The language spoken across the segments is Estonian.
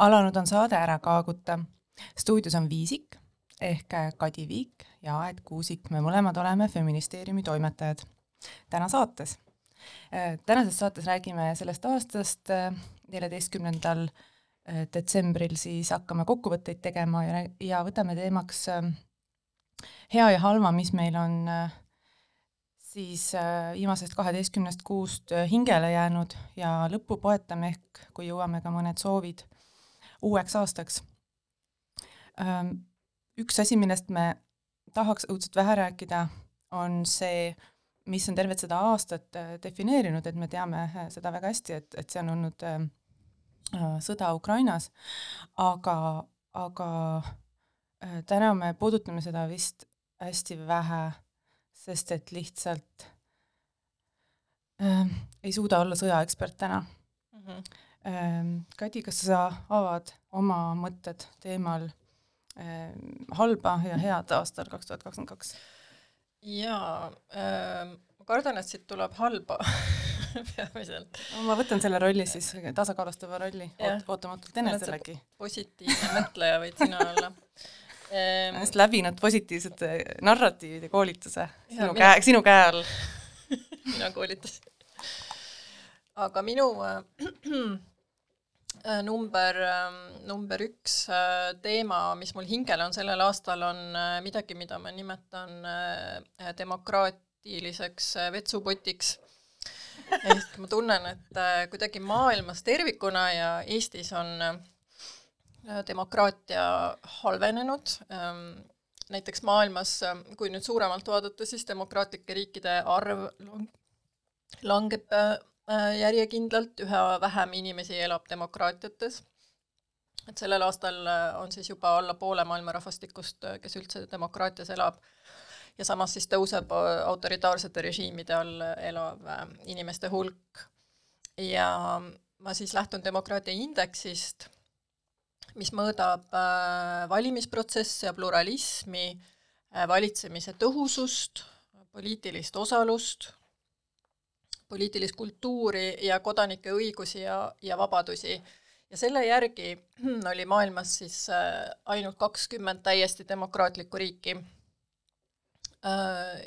alanud on saade Ära kaaguta. stuudios on Viisik ehk Kadi Viik ja Aet Kuusik, me mõlemad oleme Feministeeriumi toimetajad. täna saates. tänases saates räägime sellest aastast, neljateistkümnendal detsembril siis hakkame kokkuvõtteid tegema ja, ja võtame teemaks hea ja halva, mis meil on siis äh, viimasest kaheteistkümnest kuust äh, hingele jäänud ja lõppu poetame ehk kui jõuame ka mõned soovid uueks aastaks. Ähm, üks asi, millest me tahaks õudselt vähe rääkida, on see, mis on tervet seda aastat äh, defineerinud, et me teame seda väga hästi, et, et see on olnud äh, sõda Ukrainas, aga, aga äh, täna me puudutame seda vist hästi vähe sest et lihtsalt äh, ei suuda olla sõjaekspert täna mm. -hmm. Ähm, Kadi, kas sa avad oma mõtted teemal äh, halba ja head aastal kaks tuhat kakskümmend kaks? jaa äh,, ma kardan, et siit tuleb halba peamiselt no,. ma võtan selle rolli siis, tasakaalustava rolli, oot-, ootamatult eneselegi. positiivne mõtleja võid sina olla ehm.... olen just läbinud positiivsete narratiivide koolituse sinu käe, sinu käe all mina koolitasin. aga minu äh, number äh,, number üks äh, teema, mis mul hingele on sellel aastal, on äh, midagi, mida ma nimetan äh, demokraatiliseks äh, vetsupotiks. Ehk ma tunnen, et äh, kuidagi maailmas tervikuna ja Eestis on äh, Äh, demokraatia halvenenud, ähm, näiteks maailmas, ähm, kui nüüd suuremalt vaadata, siis demokraatlike riikide arv langeb äh, äh, järjekindlalt, üha vähem inimesi elab demokraatiates. et sellel aastal on siis juba alla poole maailma rahvastikust, kes üldse demokraatias elab, ja samas siis tõuseb autoritaarsete režiimide all elav inimeste hulk. ja ma siis lähtun demokraatia indeksist mis mõõdab äh, valimisprotsesse ja pluralismi, äh, valitsemise tõhusust, poliitilist osalust, poliitilist kultuuri ja kodanike õigusi ja, ja vabadusi. ja selle järgi oli maailmas siis äh, ainult kakskümmend täiesti demokraatlikku riiki.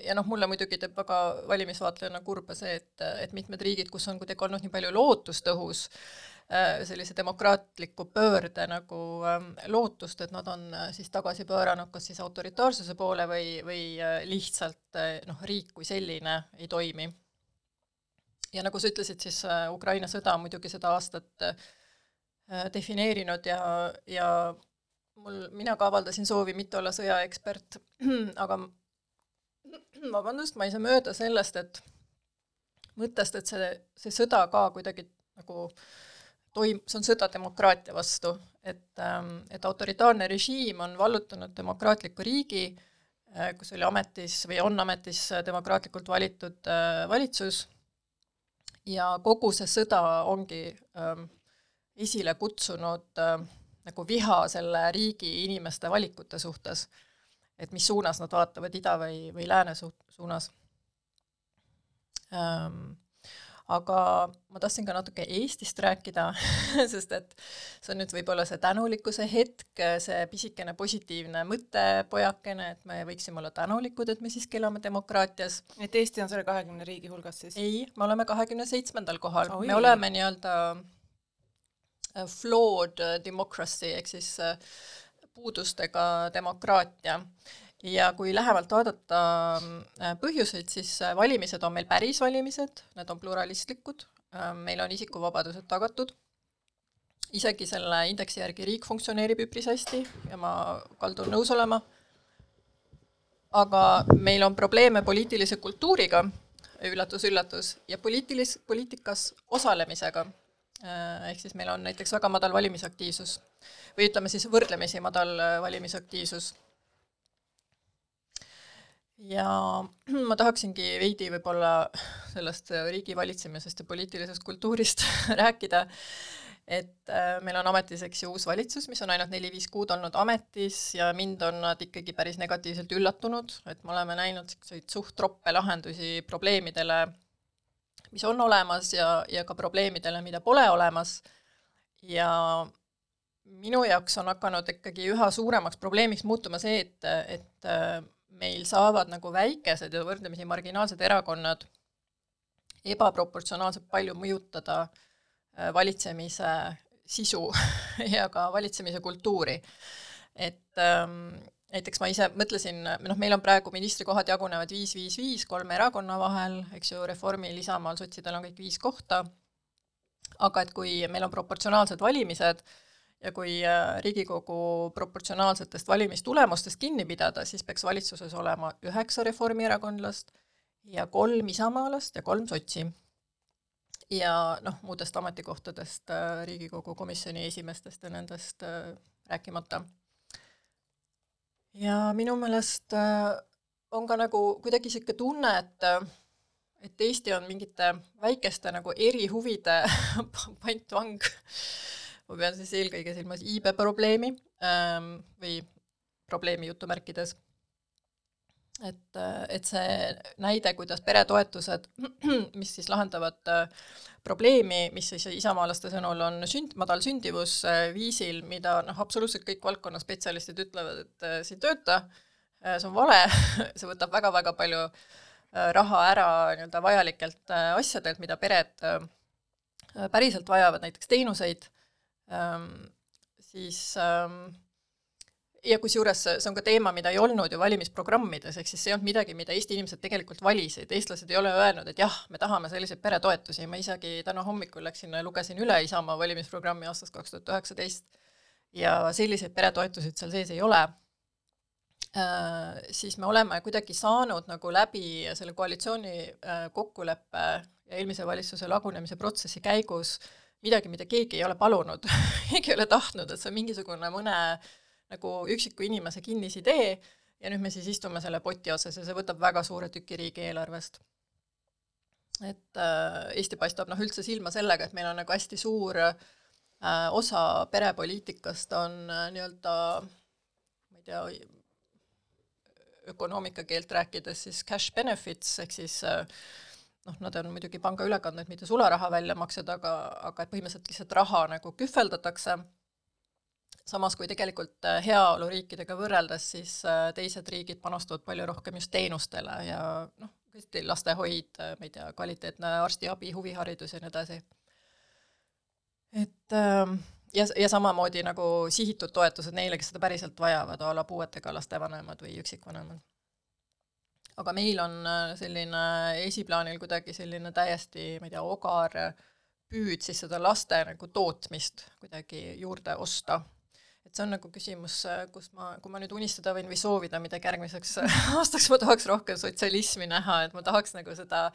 Ja noh, mulle muidugi teeb väga valimisvaatlejana kurba see, et, et mitmed riigid, kus on kuidagi olnud nii palju lootustõhus, Äh, sellise demokraatliku pöörde nagu ähm, lootust, et nad on äh, siis tagasi pööranud kas siis autoritaarsuse poole või, või äh, lihtsalt noh, riik kui selline ei toimi. Ja nagu sa ütlesid, siis Ukraina sõda on muidugi seda aastat defineerinud ja, ja mul, mina ka avaldasin soovi mitte olla sõjaekspert, aga vabandust, ma ei saa mööda sellest, et mõttest, et see, see sõda ka kuidagi nagu äh, toim-, see on sõda demokraatia vastu, et, ähm, et autoritaarne režiim on vallutanud demokraatliku riigi, äh, kus oli ametis või on ametis demokraatlikult valitud äh, valitsus, ja kogu see sõda ongi ähm, esile kutsunud äh, nagu viha selle riigi inimeste valikute suhtes. et mis suunas nad vaatavad, ida või, või lääne su-, suunas ähm, aga ma tahtsin ka natuke Eestist rääkida sest et see on nüüd võib-olla see tänulikkuse hetk, see pisikene positiivne mõttepojakene, et me võiksime olla tänulikud, et me siiski elame demokraatias. et Eesti on selle kahekümne riigi hulgas siis? ei, me oleme kahekümne seitsmendal kohal, me oleme nii-öelda äh, flawed democracy ehk siis äh, puudustega demokraatia ja kui lähemalt vaadata äh, põhjuseid, siis äh, valimised on meil päris valimised, need on pluralistlikud, äh, meil on isikuvabadused tagatud, isegi selle indeksi järgi riik funktsioneerib üpris hästi ja ma kaldun nõus olema, aga meil on probleeme poliitilise kultuuriga, üllatus-üllatus, ja poliitilis-, poliitikas osalemisega. Ehk siis meil on näiteks väga madal valimisaktiivsus või ütleme siis võrdlemisi madal valimisaktiivsus ja ma tahaksingi veidi võib-olla sellest riigivalitsemisest ja poliitilisest kultuurist rääkida, et äh, meil on ametis, eks ju, uus valitsus, mis on ainult neli-viis kuud olnud ametis ja mind on nad ikkagi päris negatiivselt üllatunud, et me oleme näinud niisuguseid suht troppe lahendusi probleemidele, mis on olemas ja, ja ka probleemidele, mida pole olemas, ja minu jaoks on hakanud ikkagi üha suuremaks probleemiks muutuma see, et, et äh, meil saavad nagu väikesed ja võrdlemisi marginaalsed erakonnad ebaproportsionaalselt palju mõjutada äh, valitsemise sisu ja ka valitsemise kultuuri. et ähm, näiteks ma ise mõtlesin, noh, meil on praegu ministrikohad jagunevad viis, viis, viis kolme erakonna vahel, eks ju, Reformil, Isamaal, sotsidel on kõik viis kohta, aga et kui meil on proportsionaalsed valimised ja kui äh, Riigikogu proportsionaalsetest valimistulemustest kinni pidada, siis peaks valitsuses olema üheksa reformierakondlast ja kolm isamaalast ja kolm sotsi. ja noh, muudest ametikohtadest äh, Riigikogu komisjoni esimeestest ja nendest äh, rääkimata. ja minu meelest on ka nagu kuidagi niisugune tunne, et et Eesti on mingite väikeste nagu erihuvide pantvang. Ma pean siis eelkõige silmas iibe-probleemi ähm, või probleemi jutumärkides. Et, et see näide, kuidas peretoetused, mis siis lahendavad äh, probleemi, mis siis isamaalaste sõnul on sünd, madal sündivus äh, viisil, mida noh, absoluutselt kõik valdkonna spetsialistid ütlevad, et äh, see ei tööta, see on vale see võtab väga-väga palju raha ära nii-öelda vajalikelt asjadelt, mida pered päriselt vajavad, näiteks teenuseid, siis ähm, ja kusjuures see on ka teema, mida ei olnud ju valimisprogrammides, ehk siis see ei olnud midagi, mida Eesti inimesed tegelikult valisid, eestlased ei ole öelnud, et jah, me tahame selliseid peretoetusi, ma isegi täna hommikul läksin ja lugesin üle Isamaa valimisprogrammi aastast kaks tuhat üheksateist ja selliseid peretoetusid seal sees ei ole. Äh,, siis me oleme kuidagi saanud nagu läbi selle koalitsiooni äh, kokkuleppe ja eelmise valitsuse lagunemise protsessi käigus midagi, mida keegi ei ole palunud keegi ei ole tahtnud, et see on mingisugune mõne nagu üksiku inimese kinnisidee ja nüüd me siis istume selle poti otsas ja see võtab väga suure tüki riigieelarvest. et äh, Eesti paistab noh üldse silma sellega, et meil on nagu hästi suur äh, osa perepoliitikast on äh, nii-öelda ma ei tea, ökonoomika keelt rääkides siis cash benefits ehk siis äh, noh, nad on muidugi pangaülekanded, mitte sularaha väljamaksed, aga, aga et põhimõtteliselt lihtsalt raha nagu kühveldatakse samas kui tegelikult äh, heaoluriikidega võrreldes, siis äh, teised riigid panustavad palju rohkem just teenustele ja noh, tõesti lastehoid, äh, ma ei tea, kvaliteetne arstiabi, huviharidus ja nii edasi. et ähm, ja, ja samamoodi nagu sihitud toetused neile, kes seda päriselt vajavad, a la puuetega laste vanemad või üksikvanemad. Aga meil on selline esiplaanil kuidagi selline täiesti, ma ei tea, ogar püüd siis seda laste nagu tootmist kuidagi juurde osta. Et see on nagu küsimus, kus ma, kui ma nüüd unistada võin või soovida midagi järgmiseks aastaks, ma tahaks rohkem sotsialismi näha, et ma tahaks nagu seda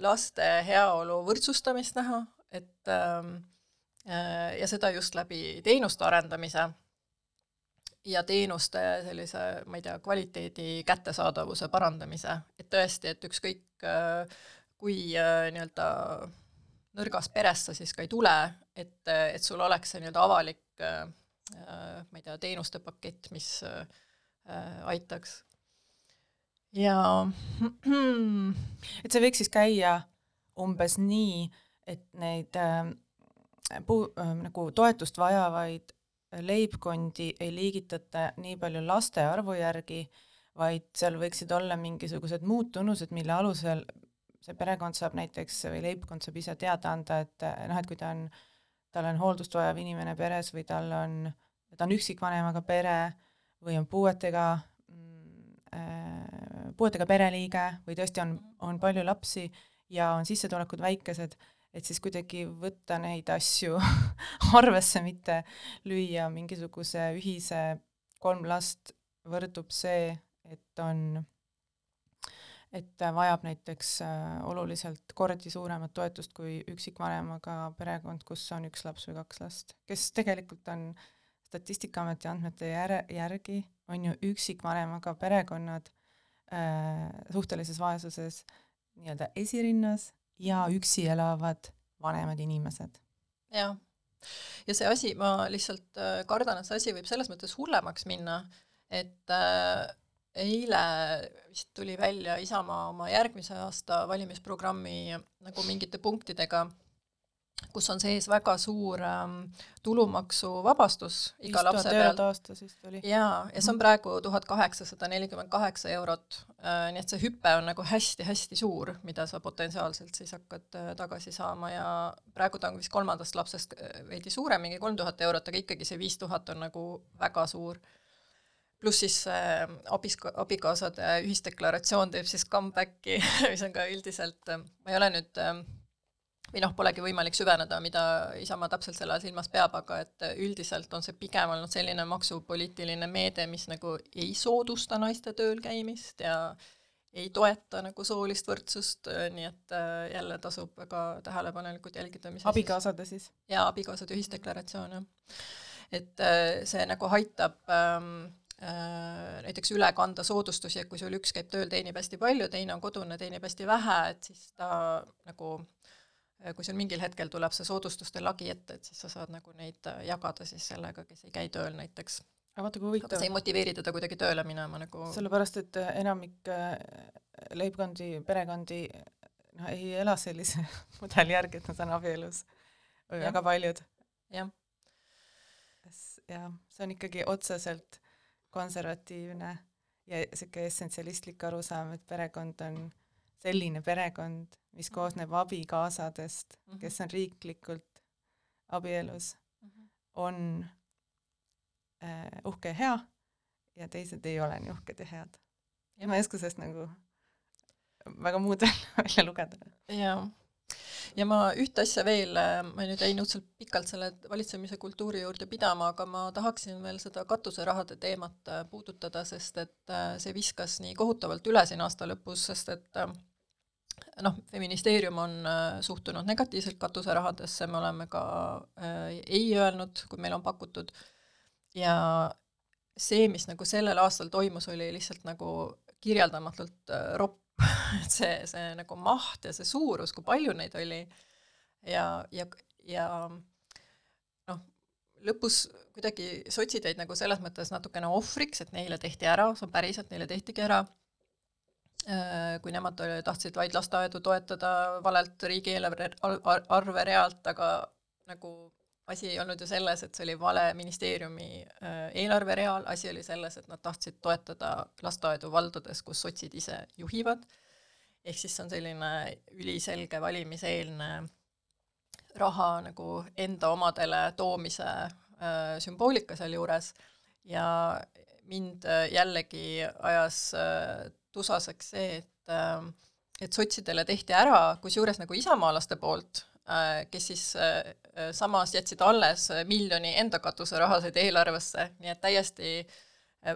laste heaolu võrdsustamist näha, et ähm, äh, ja seda just läbi teenuste arendamise ja teenuste sellise, ma ei tea, kvaliteedi kättesaadavuse parandamise, et tõesti, et ükskõik äh, kui äh, nii-öelda nõrgas peres sa siis ka ei tule, et, et sul oleks see nii-öelda avalik äh, Äh, ma ei tea, teenuste pakett, mis äh, aitaks. ja et see võiks siis käia umbes nii, et neid äh, puu- äh,, nagu toetust vajavaid leibkondi ei liigitata nii palju laste arvu järgi, vaid seal võiksid olla mingisugused muud tunnused, mille alusel see perekond saab näiteks või leibkond saab ise teada anda, et noh, et kui ta on, tal on hooldust vajav inimene peres või tal on ta on üksikvanemaga pere või on puuetega mm, äh, puuetega pereliige või tõesti on, on palju lapsi ja on sissetulekud väikesed, et siis kuidagi võtta neid asju arvesse, mitte lüüa mingisuguse ühise kolm last võrdub see, et on, et vajab näiteks äh, oluliselt kordi suuremat toetust kui üksikvanemaga perekond, kus on üks laps või kaks last, kes tegelikult on Statistikaameti andmete jär-, järgi on ju üksikvanemaga perekonnad äh, suhtelises vaesuses nii-öelda esirinnas ja üksi elavad vanemad inimesed. jah, ja see asi, ma lihtsalt äh, kardan, et see asi võib selles mõttes hullemaks minna, et äh, eile vist tuli välja Isamaa oma järgmise aasta valimisprogrammi nagu mingite punktidega kus on sees väga suur ähm, tulumaksuvabastus iga lapse pealt. aastas vist oli. jaa, ja see on mhm. praegu tuhat kaheksasada nelikümmend kaheksa eurot äh,, nii et see hüpe on nagu hästi-hästi suur, mida sa potentsiaalselt siis hakkad äh, tagasi saama ja praegu ta on vist kolmandast lapsest äh, veidi suurem, mingi kolm tuhat eurot, aga ikkagi see viis tuhat on nagu väga suur pluss siis äh, abis, abikaasade ühisdeklaratsioon teeb siis comeback'i mis on ka üldiselt, äh, ma ei ole nüüd äh, või noh, polegi võimalik süveneda, mida Isamaa täpselt selle all silmas peab, aga et üldiselt on see pigem olnud selline maksupoliitiline meede, mis nagu ei soodusta naiste tööl käimist ja ei toeta nagu soolist võrdsust, nii et jälle tasub väga tähelepanelikult jälgida, mis abikaasade siis? jaa, abikaasade ühisdeklaratsioon, jah. et see nagu aitab ähm, Äh, näiteks üle kanda soodustusi, et kui sul üks käib tööl, teenib hästi palju, teine on kodune, teenib hästi vähe, et siis ta nagu äh, kui sul mingil hetkel tuleb see soodustuste lagi ette, et siis sa saad nagu neid äh, jagada siis sellega, kes ei käi tööl näiteks. aga vaata, kui huvitav. see ei motiveeri teda kuidagi tööle minema nagu sellepärast, et enamik leibkondi, perekondi noh, ei ela sellise mudeli järgi, et nad on abielus või väga paljud. jah. jah, see on ikkagi otseselt konservatiivne ja niisugune essentsialistlik arusaam, et perekond on selline perekond, mis koosneb abikaasadest mm, -hmm. kes on riiklikult abielus mm, -hmm. on äh, uhke ja hea ja teised ei ole nii uhked ja head. ja ma ei oska sellest nagu väga muud välja lugeda. jaa ja ma ühte asja veel, äh, ma nüüd jäin õudselt pikalt selle valitsemise kultuuri juurde pidama, aga ma tahaksin veel seda katuserahade teemat äh, puudutada, sest et äh, see viskas nii kohutavalt üle siin aasta lõpus, sest et noh, feministeerium on suhtunud negatiivselt katuserahadesse, me oleme ka äh, ei öelnud, kui meil on pakutud, ja see, mis nagu sellel aastal toimus, oli lihtsalt nagu kirjeldamatult äh, ropp. Et see, see nagu maht ja see suurus, kui palju neid oli. Ja, ja, ja noh, lõpus kuidagi sotsid jäid nagu selles mõttes natukene ohvriks, et neile tehti ära, see on päriselt, neile tehtigi ära, äh, kui nemad tahtsid vaid lasteaedu toetada valelt riigieelarve arverealt, aga nagu asi ei olnud ju selles, et see oli vale ministeeriumi äh, eelarvereal, asi oli selles, et nad tahtsid toetada lasteaedu valdades, kus sotsid ise juhivad, ehk siis see on selline üliselge valimiseelne raha nagu enda omadele toomise äh, sümboolika sealjuures. Ja mind äh, jällegi ajas äh, tusaseks see, et äh, et sotsidele tehti ära, kusjuures nagu isamaalaste poolt Äh, kes siis äh, äh, samas jätsid alles miljoni enda katuserahasid eelarvesse, nii et täiesti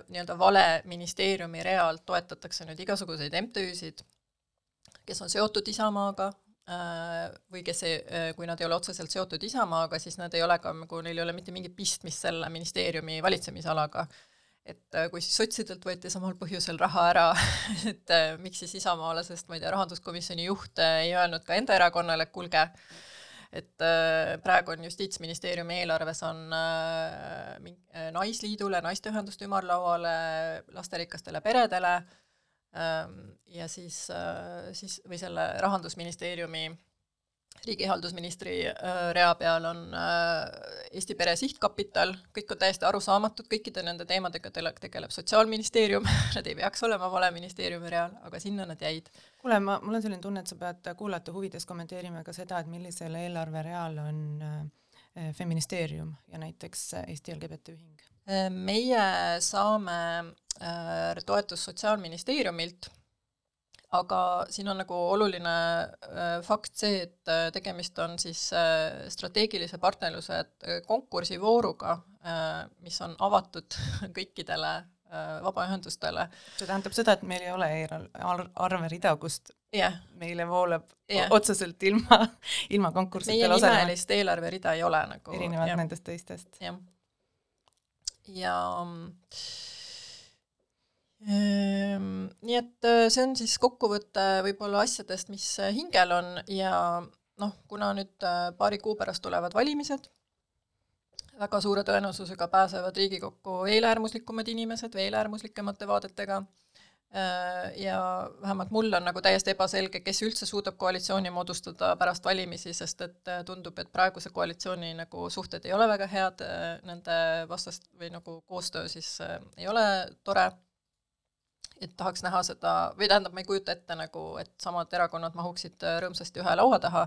nii-öelda vale ministeeriumi realt toetatakse nüüd igasuguseid MTÜ-sid, kes on seotud Isamaaga või kes ei, kui nad ei ole otseselt seotud Isamaaga, siis nad ei ole ka nagu, neil ei ole mitte mingit pistmist selle ministeeriumi valitsemisalaga. Et kui siis sotsidelt võeti samal põhjusel raha ära et miks siis isamaalasest, ma ei tea, rahanduskomisjoni juht ei öelnud ka enda erakonnale, et kuulge, et äh, praegu on Justiitsministeeriumi eelarves on äh, äh, Naisliidule, Naisteühenduste Ümarlauale, lasterikastele peredele ähm, ja siis, siis või selle Rahandusministeeriumi riigihaldusministri äh, rea peal on äh, Eesti Pere Sihtkapital, kõik on täiesti arusaamatud, kõikide nende teemadega tegeleb Sotsiaalministeerium nad ei peaks olema vale ministeeriumi real, aga sinna nad jäid. kuule, ma, mul on selline tunne, et sa pead kuulajate huvides kommenteerima ka seda, et millisel eelarvereal on äh, Feministeerium ja näiteks Eesti LGBT Ühing? meie saame toetust Sotsiaalministeeriumilt aga siin on nagu oluline äh, fakt see, et äh, tegemist on siis äh, strateegilise partnerluse konkursivooruga, mis on avatud kõikidele vabaühendustele. see tähendab seda, et meil ei ole arverida, kust yeah. meile voolab yeah. otseselt ilma, ilma konkurssidel osalema. meie nimelist eelarverida ei ole nagu. erinevalt ja. nendest teistest. jah. ja, ja Ehm, nii et äh, see on siis kokkuvõte võib-olla asjadest, mis äh, hingel on ja noh, kuna nüüd äh, paari kuu pärast tulevad valimised, väga suure tõenäosusega pääsevad Riigikokku veel äärmuslikumad inimesed veel äärmuslikemate vaadetega, ja vähemalt mul on nagu täiesti ebaselge, kes üldse suudab koalitsiooni moodustada pärast valimisi, sest et tundub, et praeguse koalitsiooni nagu suhted ei ole väga head, nende vastast või nagu koostöö siis ei ole tore, et tahaks näha seda, või tähendab, ma ei kujuta ette nagu, et samad erakonnad mahuksid rõõmsasti ühe laua taha.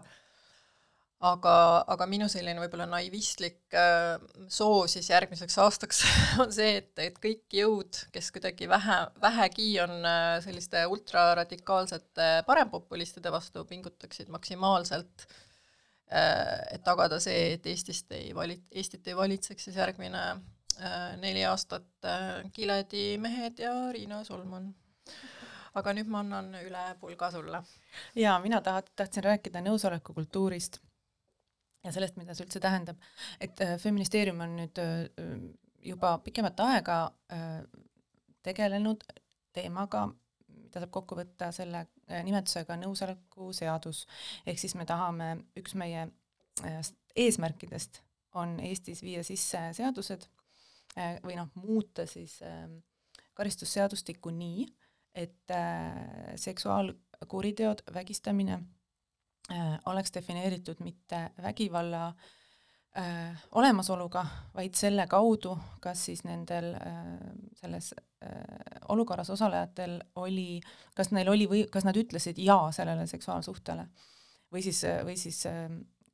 Aga, aga minu selline võib-olla naivistlik äh, soov siis järgmiseks aastaks on see, et, et kõik jõud, kes kuidagi vähe, vähegi on äh, selliste ultraradikaalsete parempopulistide vastu, pingutaksid maksimaalselt äh,, et tagada see, et Eestist ei vali-, Eestit ei valitseks siis järgmine äh, neli aastat äh, Kiledi mehed ja Riina Solman. Aga nüüd ma annan üle pulga sulle. jaa, mina taha-, tahtsin rääkida nõusolekukultuurist ja sellest, mida see üldse tähendab, et äh, Feministeerium on nüüd äh, juba pikemat aega äh, tegelenud teemaga, mida saab kokku võtta selle nimetusega nõusoleku seadus, ehk siis me tahame, üks meie eesmärkidest on Eestis viia sisse seadused või noh, muuta siis karistusseadustikku nii, et seksuaalkuriteod, vägistamine Äh, oleks defineeritud mitte vägivalla äh, olemasoluga, vaid selle kaudu, kas siis nendel äh, selles äh, olukorras osalejatel oli, kas neil oli või kas nad ütlesid jaa sellele seksuaalsuhtele. Või siis, või siis,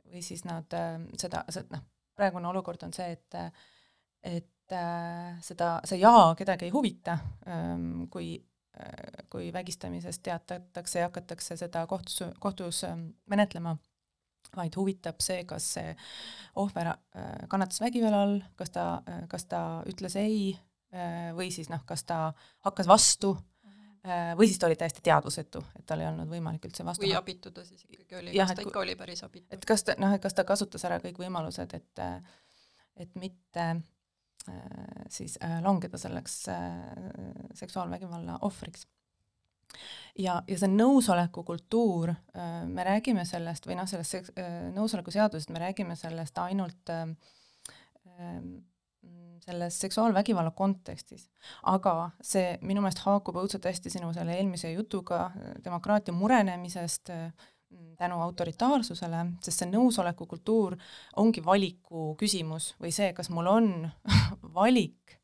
või siis nad äh, seda, noh, praegune olukord on see, et et äh, seda, see jaa kedagi ei huvita ähm,, kui kui vägistamisest teatatakse ja hakatakse seda kohtus, kohtus ähm, menetlema, vaid huvitab see, kas see ohver äh, kannatas vägivalla all, kas ta, äh, kas ta ütles ei äh, või siis noh, kas ta hakkas vastu või siis ta oli täiesti teadvusetu, et tal ei olnud võimalik üldse vastu või abitu ta siis ikkagi oli, kas ta ikka oli päris abitu? et kas ta, noh, et kas ta kasutas ära kõik võimalused, et et mitte Äh, siis äh, langeda selleks äh, seksuaalvägivalla ohvriks. ja, ja see nõusoleku kultuur, me räägime sellest või noh, sellest nõusoleku seadusest me räägime sellest ainult ähm, selles seksuaalvägivalla kontekstis. aga see minu meelest haakub õudselt hästi sinu selle eelmise jutuga demokraatia murenemisest äh,, tänu autoritaarsusele, sest see nõusolekukultuur ongi valiku küsimus või see, kas mul on valik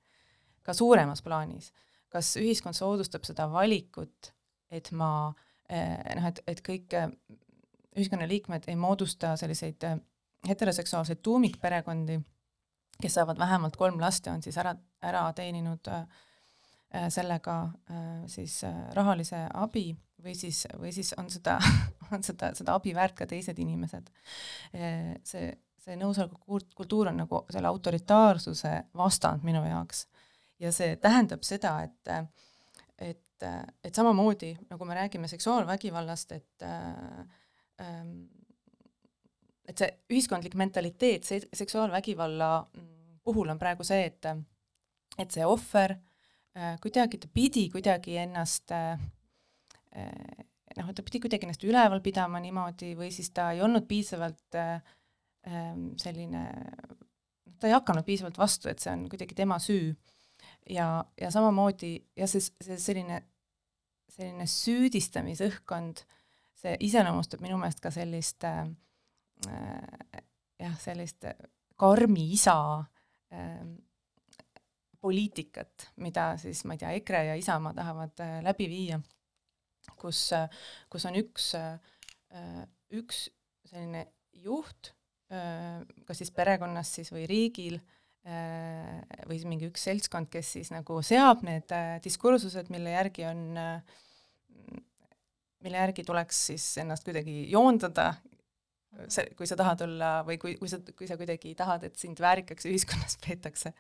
ka suuremas plaanis, kas ühiskond soodustab seda valikut, et ma eh, noh, et, et kõik eh, ühiskonnaliikmed ei moodusta selliseid eh, heteroseksuaalseid tuumikperekondi, kes saavad vähemalt kolm last ja on siis ära, ära teeninud sellega siis rahalise abi või siis, või siis on seda, on seda, seda abi väärt ka teised inimesed. see, see nõusoleku kultuur on nagu selle autoritaarsuse vastand minu jaoks. ja see tähendab seda, et, et, et samamoodi, nagu me räägime seksuaalvägivallast, et ähm, et see ühiskondlik mentaliteet see seksuaalvägivalla puhul on praegu see, et et see ohver äh, kuidagi, ta pidi kuidagi ennast äh, Eh, noh, ta pidi kuidagi ennast üleval pidama niimoodi või siis ta ei olnud piisavalt äh, selline, ta ei hakanud piisavalt vastu, et see on kuidagi tema süü. ja, ja samamoodi, ja see, see selline, selline süüdistamisõhkkond, see iseloomustab minu meelest ka sellist äh, jah, sellist karmi isa äh, poliitikat, mida siis, ma ei tea, EKRE ja Isamaa tahavad äh, läbi viia kus, kus on üks, üks selline juht, kas siis perekonnas siis või riigil, või siis mingi üks seltskond, kes siis nagu seab need diskursused, mille järgi on, mille järgi tuleks siis ennast kuidagi joondada, see, kui sa tahad olla või kui, kui sa, kui sa kuidagi tahad, et sind väärikaks ühiskonnas peetakse.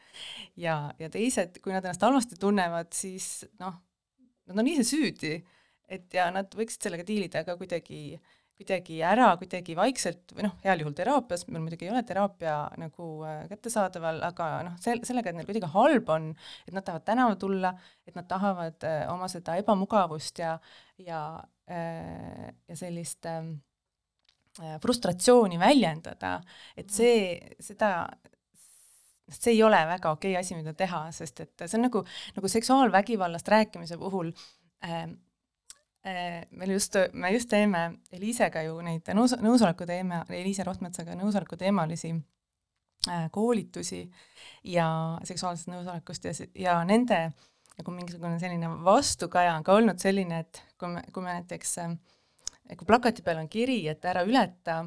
ja, ja teised, kui nad ennast halvasti tunnevad, siis noh, nad on ise süüdi et ja nad võiksid sellega diilida ka kuidagi, kuidagi ära, kuidagi vaikselt või noh, heal juhul teraapias, meil muidugi ei ole teraapia nagu äh, kättesaadaval, aga noh, sel-, sellega, et neil kuidagi halb on, et nad tahavad tänavale tulla, et nad tahavad äh, oma seda ebamugavust ja, ja äh,, ja sellist äh, frustratsiooni väljendada, et see, seda, see ei ole väga okei asi, mida teha, sest et see on nagu, nagu seksuaalvägivallast rääkimise puhul äh, äh, meil just, me just teeme Eliisega ju neid nõus, nõusoleku teema, Eliise Rohtmetsaga nõusoleku teemalisi äh, koolitusi ja seksuaalsest nõusolekust ja, ja nende nagu mingisugune selline vastukaja on ka olnud selline, et kui me, kui me näiteks äh, kui plakati peal on kiri, et ära ületa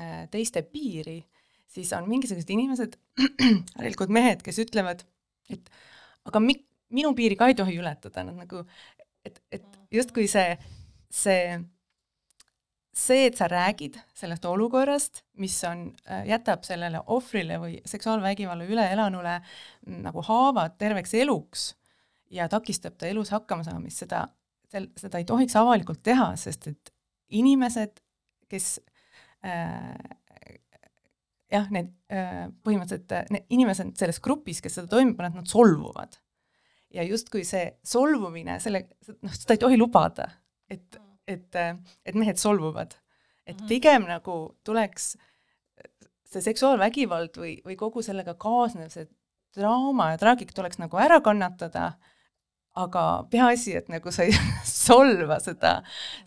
äh, teiste piiri, siis on mingisugused inimesed, harilikud mehed, kes ütlevad, et aga mi-, minu piiri ka ei tohi ületada, nad nagu, et, et justkui see, see, see, et sa räägid sellest olukorrast, mis on, äh, jätab sellele ohvrile või seksuaalvägivalla üleelanule nagu haavad terveks eluks ja takistab ta elus hakkamasaamist, seda, sel-, seda ei tohiks avalikult teha, sest et inimesed, kes äh, jah, need äh, põhimõtteliselt äh, need inimesed selles grupis, kes seda toime panevad, nad solvuvad. ja justkui see solvumine, selle, noh, seda ei tohi lubada, et, et, äh, et mehed solvuvad. et mhm. pigem nagu tuleks see seksuaalvägivald või, või kogu sellega kaasnev see draama ja traagika tuleks nagu ära kannatada aga peaasi, et nagu sa ei solva seda,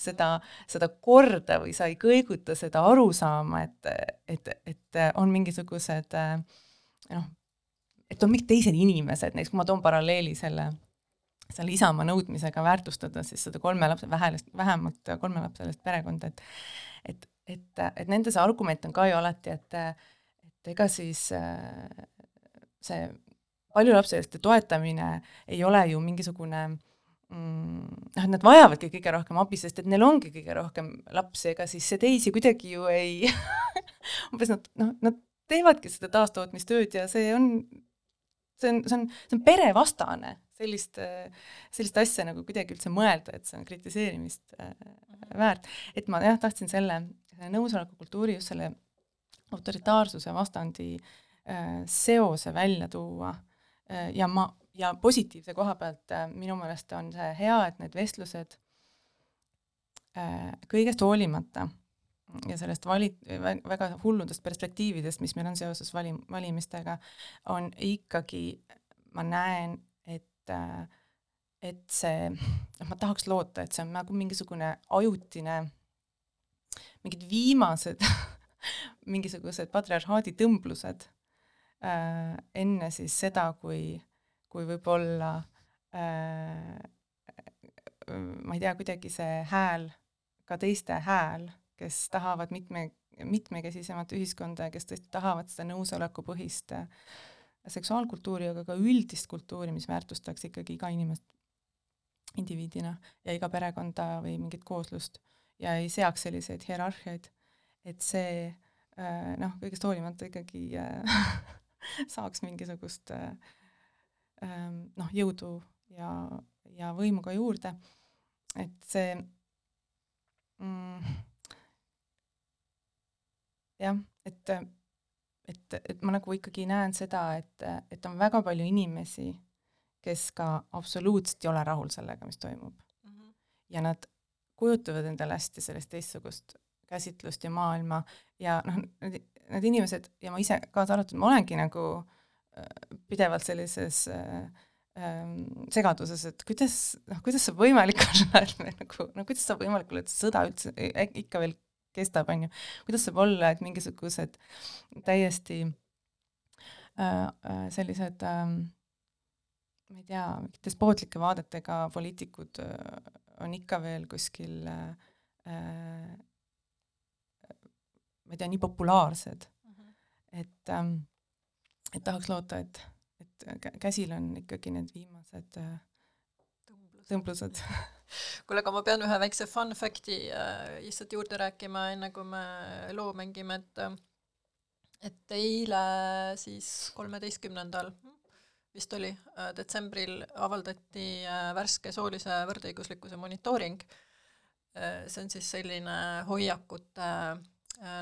seda, seda korda või sa ei kõiguta seda arusaama, et, et, et on mingisugused noh, et on mingid teised inimesed, näiteks kui ma toon paralleeli selle, selle Isamaa nõudmisega väärtustada siis seda kolme lapse vähelist, vähemalt kolmelapselist perekonda, et et, et, et nende see argument on ka ju alati, et et ega siis see paljulapseliste toetamine ei ole ju mingisugune mm, noh, nad vajavadki kõige rohkem abi, sest et neil ongi kõige rohkem lapsi, ega siis see teisi kuidagi ju ei umbes nad, noh, nad teevadki seda taastootmistööd ja see on, see on, see on, see on perevastane, sellist, sellist asja nagu kuidagi üldse mõelda, et see on kritiseerimist äh, väärt. et ma jah, tahtsin selle, nõusolekukultuuri, just selle autoritaarsuse vastandi äh, seose välja tuua ja ma, ja positiivse koha pealt äh, minu meelest on see hea, et need vestlused äh, kõigest hoolimata ja sellest vali-, väga hulludest perspektiividest, mis meil on seoses vali-, valimistega, on ikkagi, ma näen, et et see, noh, ma tahaks loota, et see on nagu mingisugune ajutine, mingid viimased mingisugused patriarhaadi tõmblused äh, enne siis seda, kui, kui võib-olla äh, ma ei tea, kuidagi see hääl, ka teiste hääl, kes tahavad mitme, mitmekesisemat ühiskonda ja kes tõesti tahavad seda nõusolekupõhist äh, seksuaalkultuuri, aga ka üldist kultuuri, mis väärtustaks ikkagi iga inimest indiviidina ja iga perekonda või mingit kooslust ja ei seaks selliseid hierarhiaid, et see äh, noh, kõigest hoolimata ikkagi äh, saaks mingisugust äh, ähm, noh, jõudu ja, ja võimu ka juurde, et see mm, jah, et, et, et ma nagu ikkagi näen seda, et, et on väga palju inimesi, kes ka absoluutselt ei ole rahul sellega, mis toimub mm. -hmm. ja nad kujutavad endale hästi sellist teistsugust käsitlust ja maailma ja noh, need inimesed ja ma ise kaasa arvatud, ma olengi nagu äh, pidevalt sellises äh, ähm, segaduses, et kuidas, noh, kuidas saab võimalik olla, et me nagu, no kuidas saab võimalik olla, et sõda üldse ikka veel kestab, on ju, kuidas saab olla, et mingisugused täiesti äh, äh, sellised äh, ma ei tea, despootlike vaadetega poliitikud äh, on ikka veel kuskil äh ma ei tea, nii populaarsed mm, -hmm. et ähm, et tahaks loota, et, et käsil on ikkagi need viimased äh, tõmblused kuule, aga ma pean ühe väikse fun fact'i äh, lihtsalt juurde rääkima, enne kui me loo mängime, et äh, et eile siis kolmeteistkümnendal vist oli äh,, detsembril avaldati äh, värske soolise võrdõiguslikkuse monitooring äh,. see on siis selline hoiakute äh, Äh,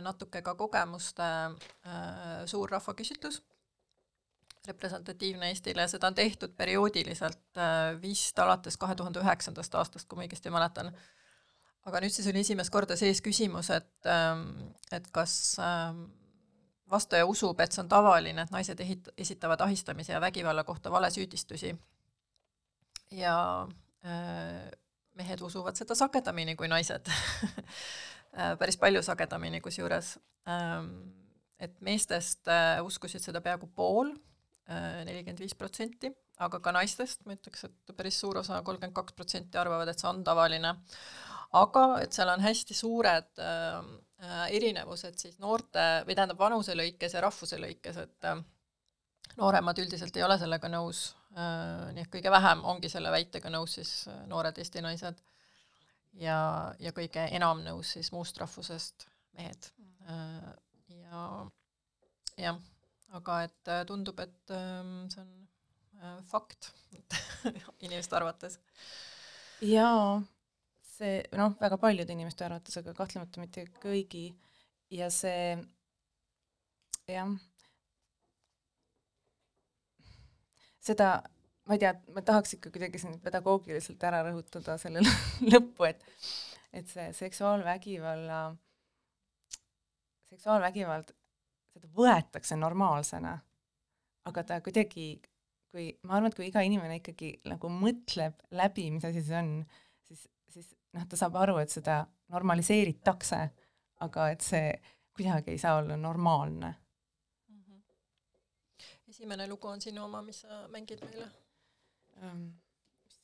natuke ka kogemuste äh, suur rahvaküsitlus, representatiivne Eestile, seda on tehtud perioodiliselt äh, vist alates kahe tuhande üheksandast aastast, kui ma õigesti mäletan. aga nüüd siis oli esimest korda sees küsimus, et, ähm, et kas ähm, vastaja usub, et see on tavaline, et naised ehit-, esitavad ahistamise ja vägivalla kohta valesüüdistusi. Ja mehed usuvad seda sagedamini kui naised päris palju sagedamini kusjuures. Ähm, et meestest uskusid seda peaaegu pool, nelikümmend viis protsenti, aga ka naistest ma ütleks, et päris suur osa, kolmkümmend kaks protsenti arvavad, et see on tavaline. aga et seal on hästi suured äh, erinevused siis noorte või tähendab vanuse lõikes ja rahvuse lõikes, et äh, nooremad üldiselt ei ole sellega nõus, äh, nii et kõige vähem ongi selle väitega nõus siis äh, noored Eesti naised ja, ja kõige enam nõus siis muust rahvusest mehed. Äh, ja jah, aga et tundub, et ähm, see on fakt inimeste arvates. jaa, see noh, väga paljude inimeste arvates, aga kahtlemata mitte kõigi ja see jah seda, ma ei tea, ma tahaks ikka kuidagi siin pedagoogiliselt ära rõhutada selle lõppu, et et see seksuaalvägivalla, seksuaalvägivald, seda võetakse normaalsena, aga ta kuidagi, kui, ma arvan, et kui iga inimene ikkagi nagu mõtleb läbi, mis asi see on, siis, siis noh, ta saab aru, et seda normaliseeritakse, aga et see kuidagi ei saa olla normaalne. Esimene lugu on sinu oma, mis sa mängid meile um,?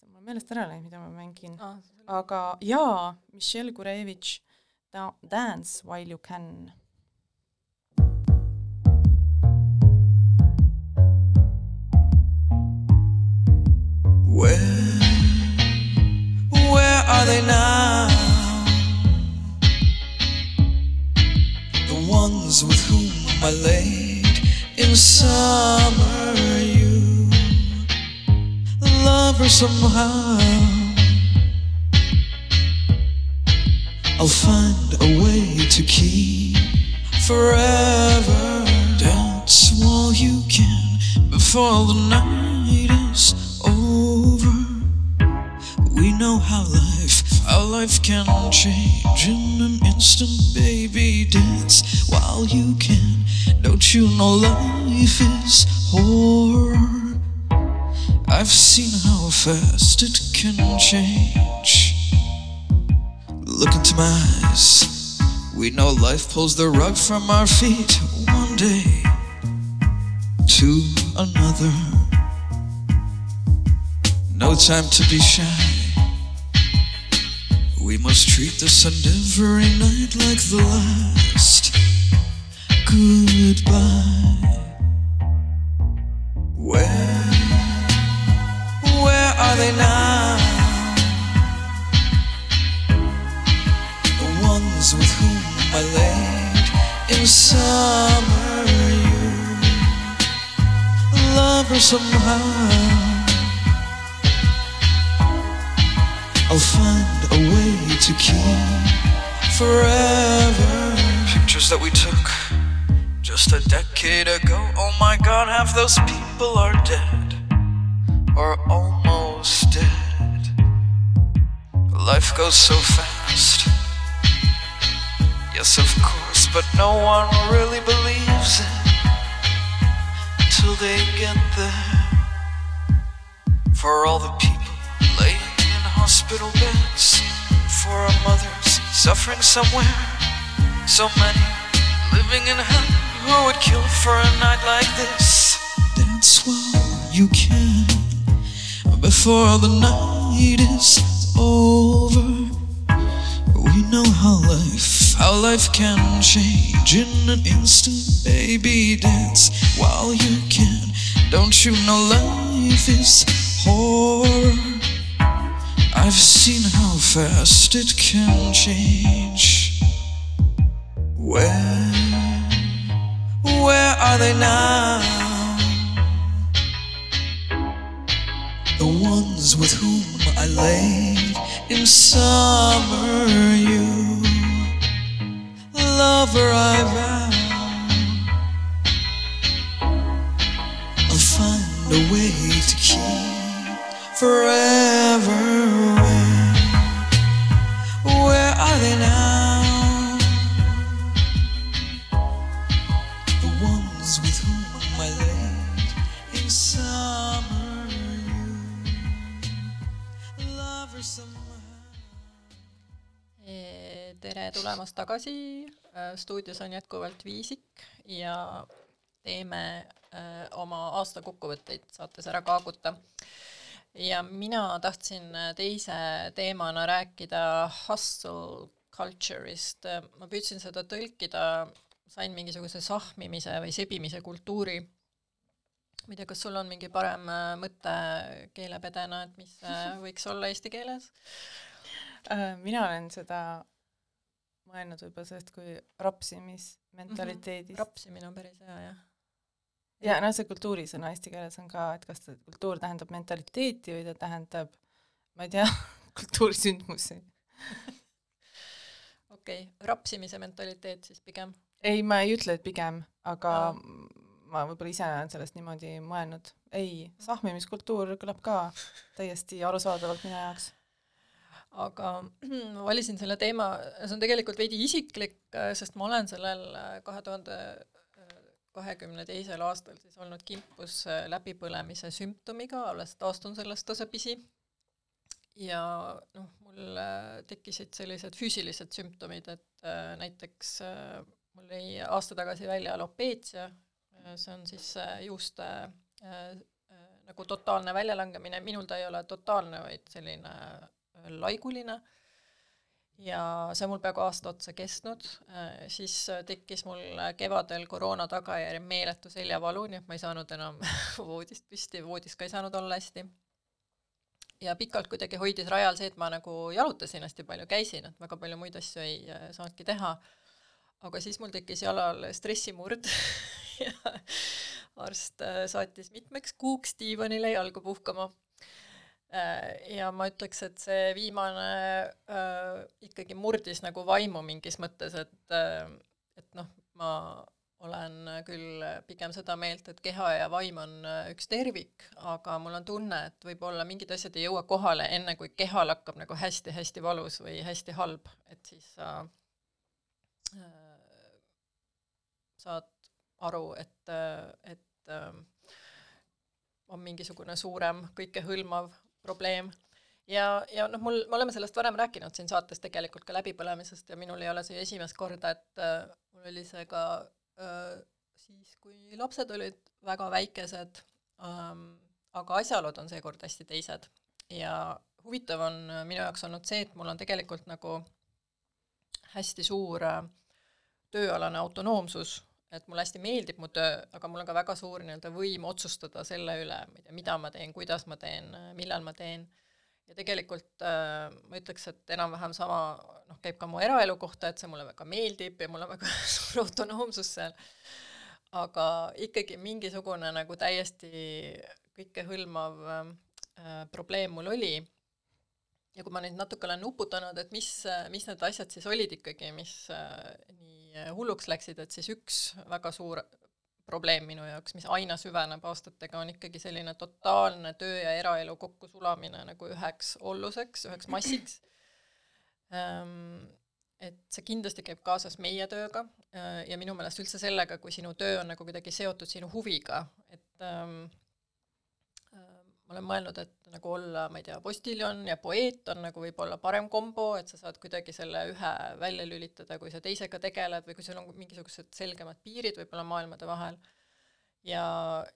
mul on meelest ära läinud, mida ma mängin ah,. aga jaa, Michelle Gurevitš, Dance while you can. Where, where are they now? The ones with whom I lay in summer somehow. I'll find a way to keep forever. Dance while you can before the night is over. We know how life how life can change in an instant baby. Dance while you can. Don't you know life is horror? I've seen how fast it can change. Look into my eyes. We know life pulls the rug from our feet one day to another. No time to be shy. We must treat this and every night like the last goodbye. Are now? The ones with whom I laid in summer, you love her somehow. I'll find a way to keep forever pictures that we took just a decade ago. Oh my god, half those people are dead or almost Life goes so fast. Yes, of course, but no one really believes it until they get there. For all the people laying in hospital beds, for our mothers suffering somewhere, so many living in hell who would kill for a night like this? Dance while you can before the night is over. We know how life, how life can change in an instant. Baby, dance while you can. Don't you know life is horror? I've seen how fast it can change. Where where are they now? The ones with whom I laid in summer, you lover I vow. I'll find a way to keep forever. Tulemast tagasi, äh, stuudios on jätkuvalt Viisik ja teeme äh, oma aastakokkuvõtteid saates ära kaaguta. ja mina tahtsin teise teemana rääkida hustle culture'ist, ma püüdsin seda tõlkida, sain mingisuguse sahmimise või sebimise kultuuri ma ei tea, kas sul on mingi parem mõte keelepedena, et mis võiks olla eesti keeles? mina olen seda mõelnud võib-olla sellest kui rapsimismentaliteedist mm. -hmm. rapsimine on päris hea, jah. ja noh, see kultuurisõna eesti keeles on ka, et kas ta kultuur tähendab mentaliteeti või ta tähendab, ma ei tea kultuurisündmusi okei okay., rapsimise mentaliteet siis pigem? ei, ma ei ütle, et pigem, aga no. ma võib-olla ise olen sellest niimoodi mõelnud. ei, sahmimiskultuur kõlab ka täiesti arusaadavalt minu jaoks aga ma valisin selle teema, see on tegelikult veidi isiklik, sest ma olen sellel äh, kahe tuhande kahekümne teisel aastal siis olnud kimpus äh, läbipõlemise sümptomiga, alles taastun sellest tasapisi. ja noh, mul äh, tekkisid sellised füüsilised sümptomid, et näiteks mul jäi aasta tagasi välja alopeetsia, see on siis juuste nagu totaalne väljalangemine, minul ta ei ole totaalne, vaid selline laiguline ja see on mul peaaegu aasta otsa kestnud, äh, siis tekkis mul kevadel koroona tagajärjel meeletu seljavalu, nii et ma ei saanud enam voodist püsti, voodis ka ei saanud olla hästi. ja pikalt kuidagi hoidis rajal see, et ma nagu jalutasin hästi palju, käisin, et väga palju muid asju ei äh, saanudki teha. aga siis mul tekkis jalal stressimurd ja arst äh, saatis mitmeks kuuks diivanile jalgu puhkama Äh, ja ma ütleks, et see viimane äh, ikkagi murdis nagu vaimu mingis mõttes, et äh, et noh, ma olen küll pigem seda meelt, et keha ja vaim on äh, üks tervik, aga mul on tunne, et võib-olla mingid asjad ei jõua kohale, enne kui kehal hakkab nagu hästi-hästi valus või hästi halb, et siis sa äh, saad aru, et, et äh, on mingisugune suurem kõikehõlmav probleem. ja, ja noh, mul, me oleme sellest varem rääkinud siin saates tegelikult ka läbipõlemisest ja minul ei ole see esimest korda, et äh, mul oli see ka äh, siis, kui lapsed olid väga väikesed ähm,, aga asjaolud on seekord hästi teised. ja huvitav on minu jaoks olnud see, et mul on tegelikult nagu hästi suur äh, tööalane autonoomsus et mulle hästi meeldib mu töö, aga mul on ka väga suur nii-öelda võim otsustada selle üle, ma ei tea, mida ma teen, kuidas ma teen, millal ma teen, ja tegelikult äh, ma ütleks, et enam-vähem sama noh, käib ka mu eraelu kohta, et see mulle väga meeldib ja mul on väga suur autonoomsus seal, aga ikkagi mingisugune nagu täiesti kõikehõlmav äh, probleem mul oli. Ja kui ma nüüd natuke olen nuputanud, et mis, mis need asjad siis olid ikkagi, mis äh, nii Äh, hulluks läksid, et siis üks väga suur probleem minu jaoks, mis aina süveneb aastatega, on ikkagi selline totaalne töö ja eraelu kokkusulamine nagu üheks olluseks, üheks massiks. Ähm, et see kindlasti käib kaasas meie tööga äh, ja minu meelest üldse sellega, kui sinu töö on nagu kuidagi seotud sinu huviga, et ähm, ma olen mõelnud, et nagu olla, ma ei tea, postiljon ja poeet on nagu võib-olla parem kombo, et sa saad kuidagi selle ühe välja lülitada, kui sa teisega tegeled või kui sul on mingisugused selgemad piirid võib-olla maailmade vahel. ja,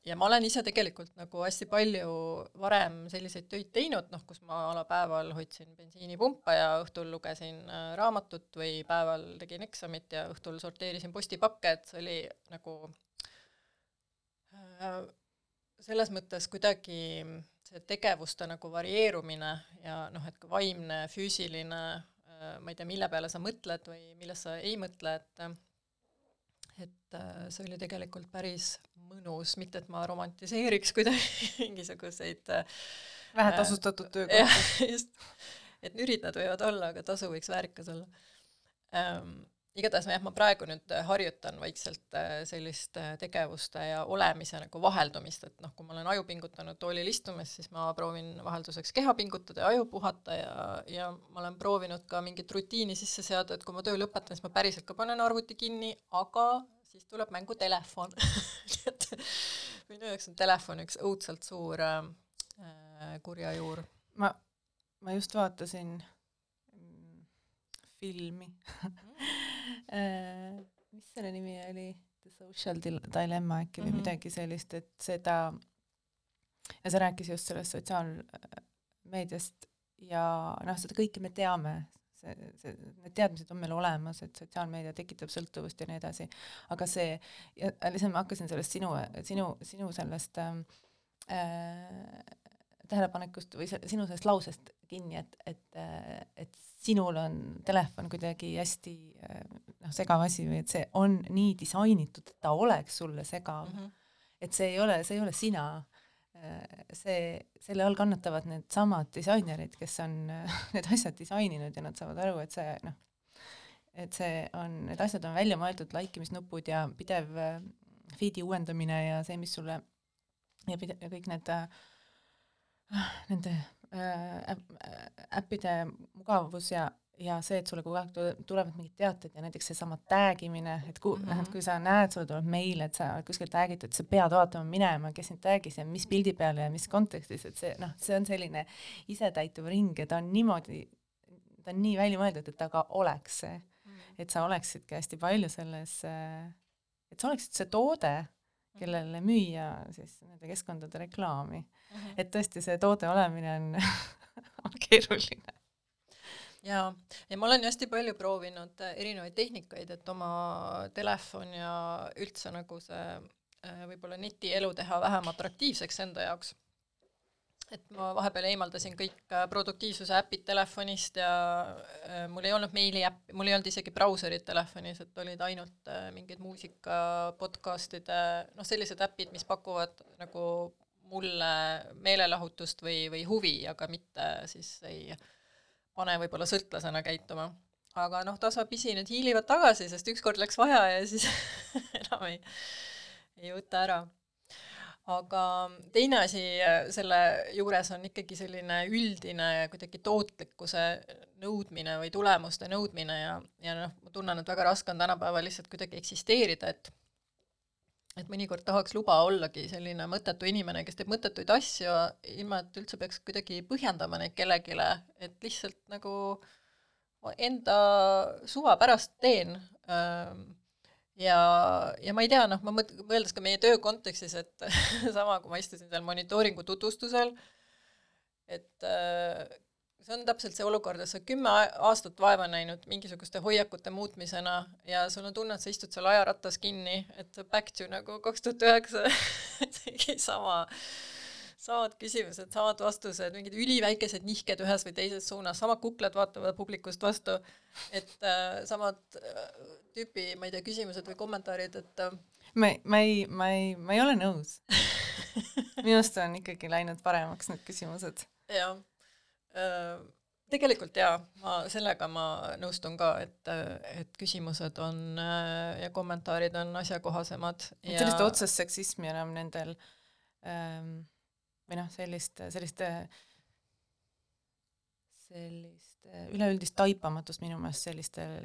ja ma olen ise tegelikult nagu hästi palju varem selliseid töid teinud, noh, kus ma a la päeval hoidsin bensiinipumpa ja õhtul lugesin äh, raamatut või päeval tegin eksamit ja õhtul sorteerisin postipakke, et see oli nagu äh, selles mõttes kuidagi see tegevuste nagu varieerumine ja noh, et ka vaimne, füüsiline, äh, ma ei tea, mille peale sa mõtled või millest sa ei mõtle, et et äh, see oli tegelikult päris mõnus, mitte et ma romantiseeriks kuidagi mingisuguseid äh, vähetasustatud töökohti. just, et nürid nad võivad olla, aga tasu võiks väärikas olla ähm, igatahes jah, ma praegu nüüd äh, harjutan vaikselt äh, sellist äh, tegevuste ja olemise nagu vaheldumist, et noh, kui ma olen aju pingutanud toolil istumas, siis ma proovin vahelduseks keha pingutada ja aju puhata ja, ja ma olen proovinud ka mingit rutiini sisse seada, et kui ma töö lõpetan, siis ma päriselt ka panen arvuti kinni, aga siis tuleb mängu telefon nii et minu jaoks on telefon üks õudselt suur äh, kurja juur. ma, ma just vaatasin filmi. Äh, mis selle nimi oli, The Social Dilemma äkki või mm -hmm. midagi sellist, et seda, ja see rääkis just sellest sotsiaalmeediast ja noh, seda kõike me teame, see, see, need teadmised on meil olemas, et sotsiaalmeedia tekitab sõltuvust ja nii edasi, aga see, ja lihtsalt ma hakkasin sellest sinu, sinu, sinu sellest ähm, äh, tähelepanekust või sinu sellest lausest kinni, et, et, et sinul on telefon kuidagi hästi noh, segav asi või et see on nii disainitud, et ta oleks sulle segav mm. -hmm. et see ei ole, see ei ole sina. see, selle all kannatavad needsamad disainerid, kes on need asjad disaininud ja nad saavad aru, et see noh, et see on, need asjad on välja mõeldud, laikimisnupud ja pidev feed'i uuendamine ja see, mis sulle ja pide-, kõik need äh, nende äh, äppide mugavus ja, ja see, et sulle kogu aeg tulevad mingid teated ja näiteks seesama tag imine, et ku- mm, -hmm. kui sa näed, sulle tuleb meil, et sa oled kuskil tag itud, sa pead vaatama minema, kes sind tag'is ja mis pildi peale ja mis kontekstis, et see noh, see on selline isetäituv ring ja ta on niimoodi, ta on nii välja mõeldud, et ta ka oleks see mm, -hmm. et sa oleksidki hästi palju selles, et sa oleksid see toode kellele müüa siis nende keskkondade reklaami mm. -hmm. et tõesti, see toode olemine on on keeruline. jaa, ja ma olen hästi palju proovinud äh, erinevaid tehnikaid, et oma telefon ja üldse nagu see äh, võib-olla netielu teha vähem atraktiivseks enda jaoks et ma vahepeal eemaldasin kõik äh, produktiivsuse äpid telefonist ja äh, mul ei olnud meiliäppi, mul ei olnud isegi brauserit telefonis, et olid ainult äh, mingid muusika, podcast'ide, noh, sellised äpid, mis pakuvad nagu mulle meelelahutust või, või huvi, aga mitte siis ei pane võib-olla sõltlasena käituma. aga noh, tasapisi need hiilivad tagasi, sest ükskord läks vaja ja siis enam ei, ei võta ära aga teine asi äh, selle juures on ikkagi selline üldine kuidagi tootlikkuse nõudmine või tulemuste nõudmine ja, ja noh, ma tunnen, et väga raske on tänapäeval lihtsalt kuidagi eksisteerida, et et mõnikord tahaks luba ollagi selline mõttetu inimene, kes teeb mõttetuid asju, ilma et üldse peaks kuidagi põhjendama neid kellelegi, et lihtsalt nagu enda suva pärast teen ähm, ja, ja ma ei tea, noh, ma mõt-, mõeldes ka meie töö kontekstis, et sama, kui ma istusin seal monitooringu tutvustusel, et äh, see on täpselt see olukord, et sa kümme aastat vaeva näinud mingisuguste hoiakute muutmisena ja sul on tunne, et sa istud seal ajarattas kinni, et back to nagu kaks tuhat üheksa, sama samad küsimused, samad vastused, mingid üliväikesed nihked ühes või teises suunas, samad kuklad vaatavad publikust vastu, et äh, samad äh, tüüpi, ma ei tea, küsimused või kommentaarid, et äh, ma, ma ei, ma ei, ma ei ole nõus. Minu arust on ikkagi läinud paremaks need küsimused. jah. Äh,, tegelikult jaa, ma sellega ma nõustun ka, et, et küsimused on äh, ja kommentaarid on asjakohasemad. Ja sellist otsest seksismi enam nendel ähm, või noh, sellist, sellist, sellist üleüldist taipamatust minu meelest sellistel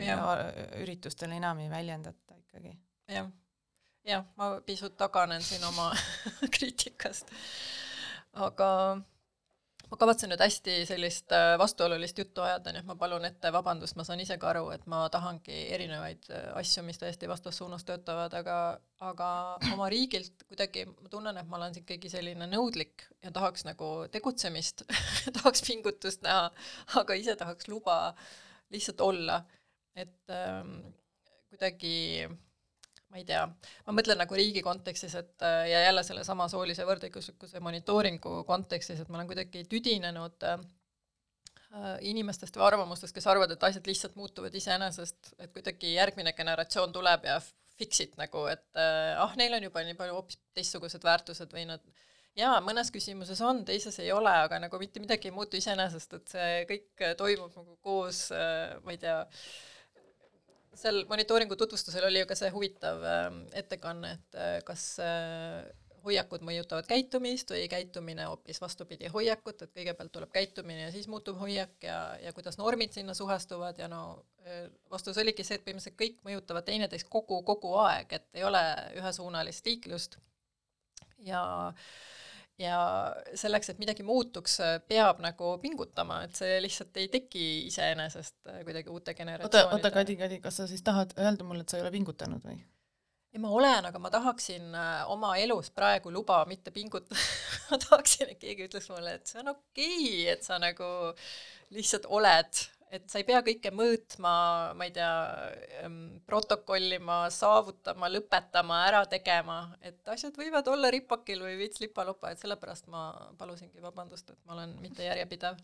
üritustel enam ei väljendata ikkagi. Ja.. jah, jah, ma pisut taganen siin oma kriitikast, aga ma kavatsen nüüd hästi sellist äh, vastuolulist juttu ajada, nii et ma palun ette vabandust, ma saan ise ka aru, et ma tahangi erinevaid äh, asju, mis täiesti vastassuunas töötavad, aga aga oma riigilt kuidagi ma tunnen, et ma olen ikkagi selline nõudlik ja tahaks nagu tegutsemist tahaks pingutust näha, aga ise tahaks luba lihtsalt olla. et ähm, kuidagi ma ei tea, ma mõtlen nagu riigi kontekstis, et äh, ja jälle sellesama soolise võrdõiguslikkuse monitooringu kontekstis, et ma olen kuidagi tüdinenud äh, inimestest või arvamustest, kes arvavad, et asjad lihtsalt muutuvad iseenesest, et kuidagi järgmine generatsioon tuleb ja fix it nagu, et äh, ah, neil on juba nii palju hoopis teistsugused väärtused või nad jaa, mõnes küsimuses on, teises ei ole, aga nagu mitte midagi ei muutu iseenesest, et see kõik toimub nagu koos, ma ei tea, seal monitooringu tutvustusel oli ju ka see huvitav äh, ettekanne, et äh, kas äh, hoiakud mõjutavad käitumist või käitumine hoopis vastupidi hoiakut, et kõigepealt tuleb käitumine ja siis muutub hoiak ja, ja kuidas normid sinna suhestuvad ja no äh, vastus oligi see, et põhimõtteliselt kõik mõjutavad teineteist kogu, kogu aeg, et ei ole ühesuunalist liiklust. Ja ja selleks, et midagi muutuks, peab nagu pingutama, et see lihtsalt ei teki iseenesest kuidagi uute generatsioonide oota, oota, Kadi, Kadi, kas sa siis tahad öelda mulle, et sa ei ole pingutanud või? ei, ma olen, aga ma tahaksin äh, oma elus praegu luba mitte pingutada ma tahaksin, et keegi ütleks mulle, et see on okei okay,, et sa nagu lihtsalt oled et sa ei pea kõike mõõtma, ma ei tea, protokollima, saavutama, lõpetama, ära tegema, et asjad võivad olla ripakil või veits lipa-lopa, et sellepärast ma palusingi vabandust, et ma olen mitte järjepidev.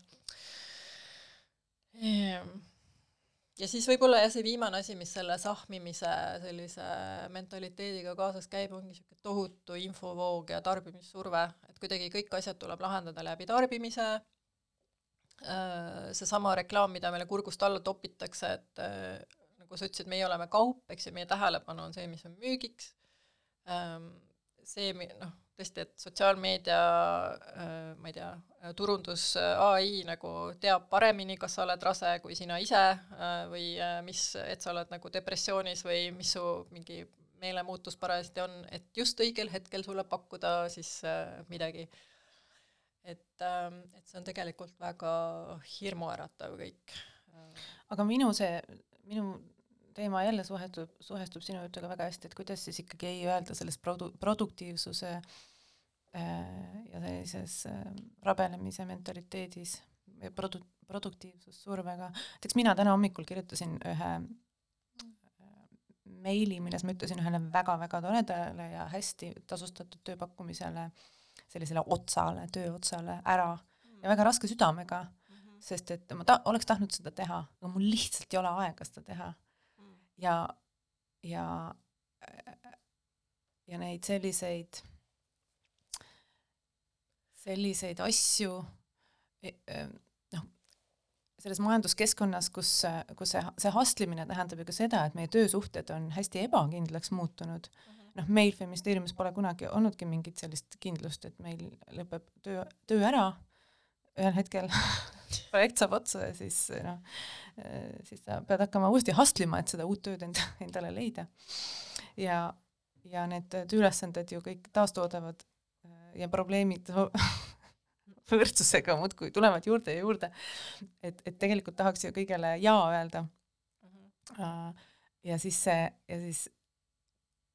ja siis võib-olla jah, see viimane asi, mis selle sahmimise sellise mentaliteediga kaasas käib, ongi niisugune tohutu infovoog ja tarbimissurve, et kuidagi kõik asjad tuleb lahendada läbi tarbimise seesama reklaam, mida meile kurgust alla topitakse, et äh, nagu sa ütlesid, meie oleme kaup, eks ju, meie tähelepanu on see, mis on müügiks, ähm, see, noh, tõesti, et sotsiaalmeedia, äh, ma ei tea, turundus ai nagu teab paremini, kas sa oled rase kui sina ise või mis, et sa oled nagu depressioonis või mis su mingi meelemuutus parajasti on, et just õigel hetkel sulle pakkuda siis midagi. äh, et, ähm, et see on tegelikult väga hirmuäratav kõik. aga minu see, minu teema jälle suhetub, suhestub sinu jutuga väga hästi, et kuidas siis ikkagi ei öelda sellest produ-, produktiivsuse äh, ja sellises äh, rabelemise mentaliteedis produ-, produktiivsussurvega, näiteks mina täna hommikul kirjutasin ühe äh, meili, milles ma ütlesin ühele väga-väga toredale ja hästi tasustatud tööpakkumisele äh, sellisele otsale, tööotsale ära. Ja väga raske südamega mm, -hmm. sest et ma ta-, oleks tahtnud seda teha, aga mul lihtsalt ei ole aega seda teha. Mm.. ja, ja, ja neid selliseid, selliseid asju e, e, noh, selles majanduskeskkonnas, kus, kus see, see hustlimine tähendab ju ka seda, et meie töösuhted on hästi ebakindlaks muutunud. Mm, -hmm noh, meil Feministeeriumis pole kunagi olnudki mingit sellist kindlust, et meil lõpeb töö, töö ära ühel hetkel projekt saab otsa ja siis noh, siis sa pead hakkama uuesti hustlima, et seda uut tööd enda, endale leida. ja, ja need tööülesanded ju kõik taastoodavad ja probleemid võrdsusega muudkui tulevad juurde ja juurde. et, et tegelikult tahaks ju kõigele jaa öelda mm. -hmm. ja siis see, ja siis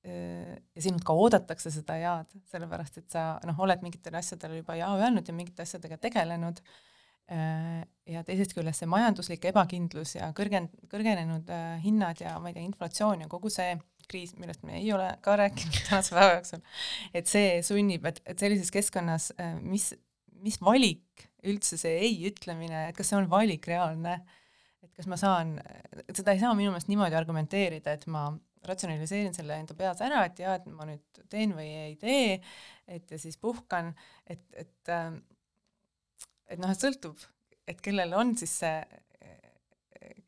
ja sinult ka oodatakse seda jaad, sellepärast et sa noh, oled mingitele asjadele juba jaa öelnud ja mingite asjadega tegelenud, ja teisest küljest see majanduslik ebakindlus ja kõrgen-, kõrgenenud hinnad ja ma ei tea, inflatsioon ja kogu see kriis, millest me ei ole ka rääkinud tänase päeva jooksul, et see sunnib, et, et sellises keskkonnas, mis, mis valik üldse see ei ütlemine, et kas see on valik reaalne, et kas ma saan, seda ei saa minu meelest niimoodi argumenteerida, et ma ratsionaliseerin selle enda peas ära, et jaa, et ma nüüd teen või ei tee, et ja siis puhkan, et, et ähm, et noh, et sõltub, et kellel on siis see,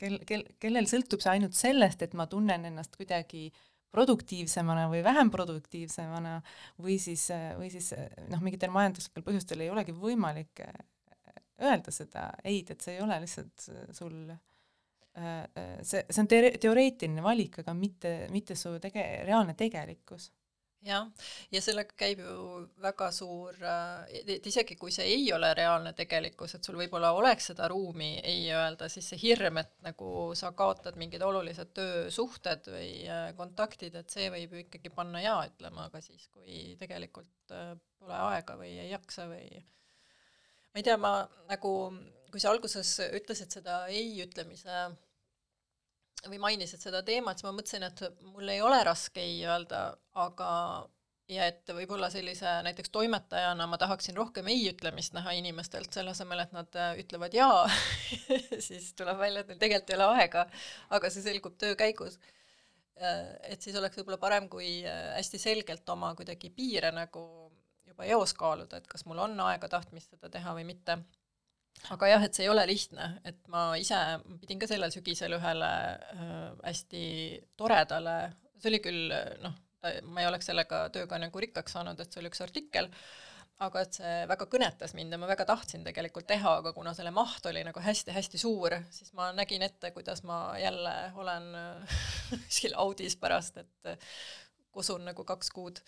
kel, kel, kellel sõltub see ainult sellest, et ma tunnen ennast kuidagi produktiivsemana või vähem produktiivsemana või siis, või siis noh, mingitel majanduslikel põhjustel ei olegi võimalik öelda seda ei-d, et see ei ole lihtsalt sul äh, Äh, äh, see, see on te-, teoreetiline valik, aga mitte, mitte su tege-, reaalne tegelikkus. Jah, ja sellega käib ju väga suur, äh, et isegi kui see ei ole reaalne tegelikkus, et sul võib-olla oleks seda ruumi ei öelda, siis see hirm, et nagu sa kaotad mingid olulised töösuhted või kontaktid, et see võib ju ikkagi panna jaa ütlema ka siis, kui tegelikult pole aega või ei jaksa või ma ei tea, ma nagu kui sa alguses ütlesid seda ei ütlemise või mainisid seda teemat, siis ma mõtlesin, et mul ei ole raske ei öelda, aga ja et võib-olla sellise näiteks toimetajana ma tahaksin rohkem ei ütlemist näha inimestelt, selle asemel, et nad äh, ütlevad jaa siis tuleb välja, et neil tegelikult ei ole aega, aga see selgub töö käigus. Äh, et siis oleks võib-olla parem, kui äh, hästi selgelt oma kuidagi piire nagu juba eos kaaluda, et kas mul on aega tahtmist seda teha või mitte aga jah, et see ei ole lihtne, et ma ise pidin ka sellel sügisel ühele äh, hästi toredale, see oli küll noh, ma ei oleks sellega tööga nagu rikkaks saanud, et see oli üks artikkel, aga et see väga kõnetas mind ja ma väga tahtsin tegelikult teha, aga kuna selle maht oli nagu hästi-hästi suur, siis ma nägin ette, kuidas ma jälle olen kuskil Audis pärast, et kosun nagu kaks kuud.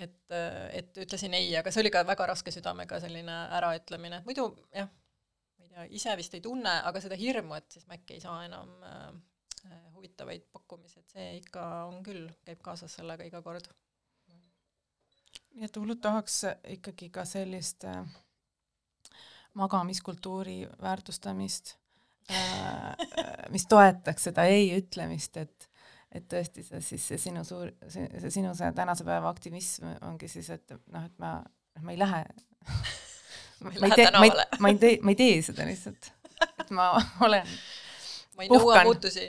et, et ütlesin ei, aga see oli ka väga raske südamega selline äraütlemine, et muidu jah, ei tea, ise vist ei tunne, aga seda hirmu, et siis ma äkki ei saa enam äh, huvitavaid pakkumisi, et see ikka on küll, käib kaasas sellega iga kord. nii et hullult tahaks ikkagi ka sellist äh, magamiskultuuri väärtustamist äh,, mis toetaks seda ei ütlemist, et et tõesti see siis see sinu suur, see sinu see tänase päeva aktivism ongi siis, et noh, et ma, ma ei lähe ma ei lähe tänavale. ma ei tee, ma ei tee seda lihtsalt, et ma olen ma ei nõua muutusi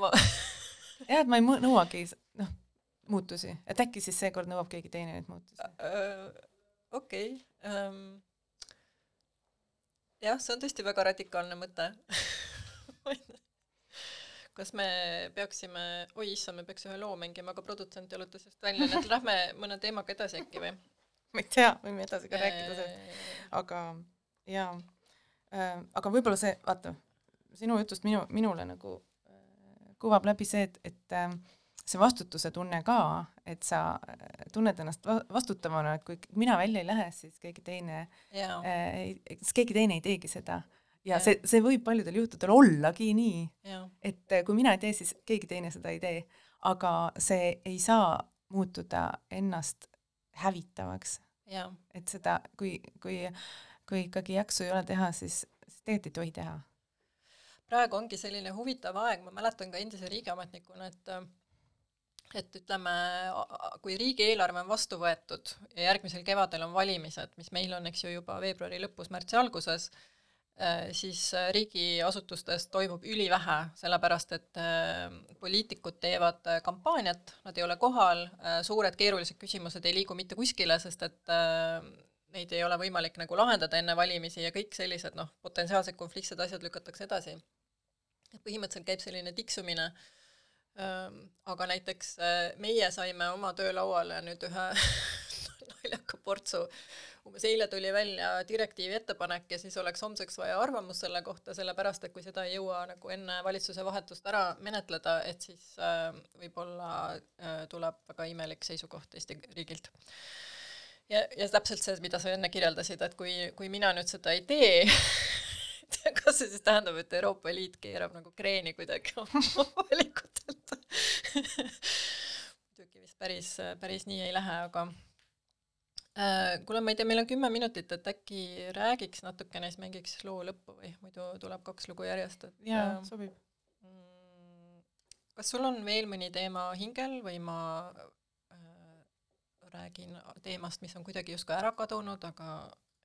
ma jah, et ma ei nõuagi noh, muutusi, et äkki siis seekord nõuab keegi teine neid muutusi uh,. okei okay. um,, jah, see on tõesti väga radikaalne mõte kas me peaksime, oi issand, me peaks ühe loo mängima, aga produtsent jalutas just välja, nii et lähme mõne teemaga edasi äkki või? ma ei tea, võime edasi ka rääkida sellest, aga jaa äh,, aga võib-olla see, vaata, sinu jutust minu, minule nagu äh, kuvab läbi see, et, et äh, see vastutuse tunne ka, et sa tunned ennast vastutavana, et kui mina välja ei lähe, siis keegi teine siis keegi teine ei teegi seda. ja, see, see võib paljudel juhtudel ollagi nii, et kui mina ei tee, siis keegi teine seda ei tee. aga see ei saa muutuda ennast hävitavaks. et seda, kui, kui, kui ikkagi jaksu ei ole teha, siis, siis tegelikult ei tohi teha. Praegu ongi selline huvitav aeg, ma mäletan ka endise riigiametnikuna, et et ütleme, kui riigieelarve on vastu võetud ja järgmisel kevadel on valimised, mis meil on, eks ju, juba veebruari lõpus, märtsi alguses, siis äh, riigiasutustes toimub ülivähe, sellepärast et äh, poliitikud teevad kampaaniat, nad ei ole kohal, suured keerulised küsimused ei liigu mitte kuskile, sest et neid ei ole võimalik nagu lahendada enne valimisi ja kõik sellised noh, potentsiaalsed konfliktsed asjad lükatakse edasi. põhimõtteliselt käib selline tiksumine äh, aga näiteks meie saime oma töölauale nüüd ühe naljaka portsu, umbes eile tuli välja direktiivi ettepanek ja siis oleks homseks vaja arvamust selle kohta, sellepärast et kui seda ei jõua nagu enne valitsuse vahetust ära menetleda, et siis äh, võib-olla äh, tuleb väga imelik seisukoht Eesti riigilt. ja, ja täpselt see, mida sa enne kirjeldasid, et kui, kui mina nüüd seda ei tee kas see siis tähendab, et Euroopa Liit keerab nagu kreeni kuidagi oma valikutelt muidugi vist päris, päris nii ei lähe, aga kuule, ma ei tea, meil on kümme minutit, et äkki räägiks natukene, siis mängiks loo lõppu või muidu tuleb kaks lugu järjest, et jaa äh,, sobib mm,. kas sul on veel mõni teema hingel või ma äh, räägin teemast, mis on kuidagi justkui ära kadunud, aga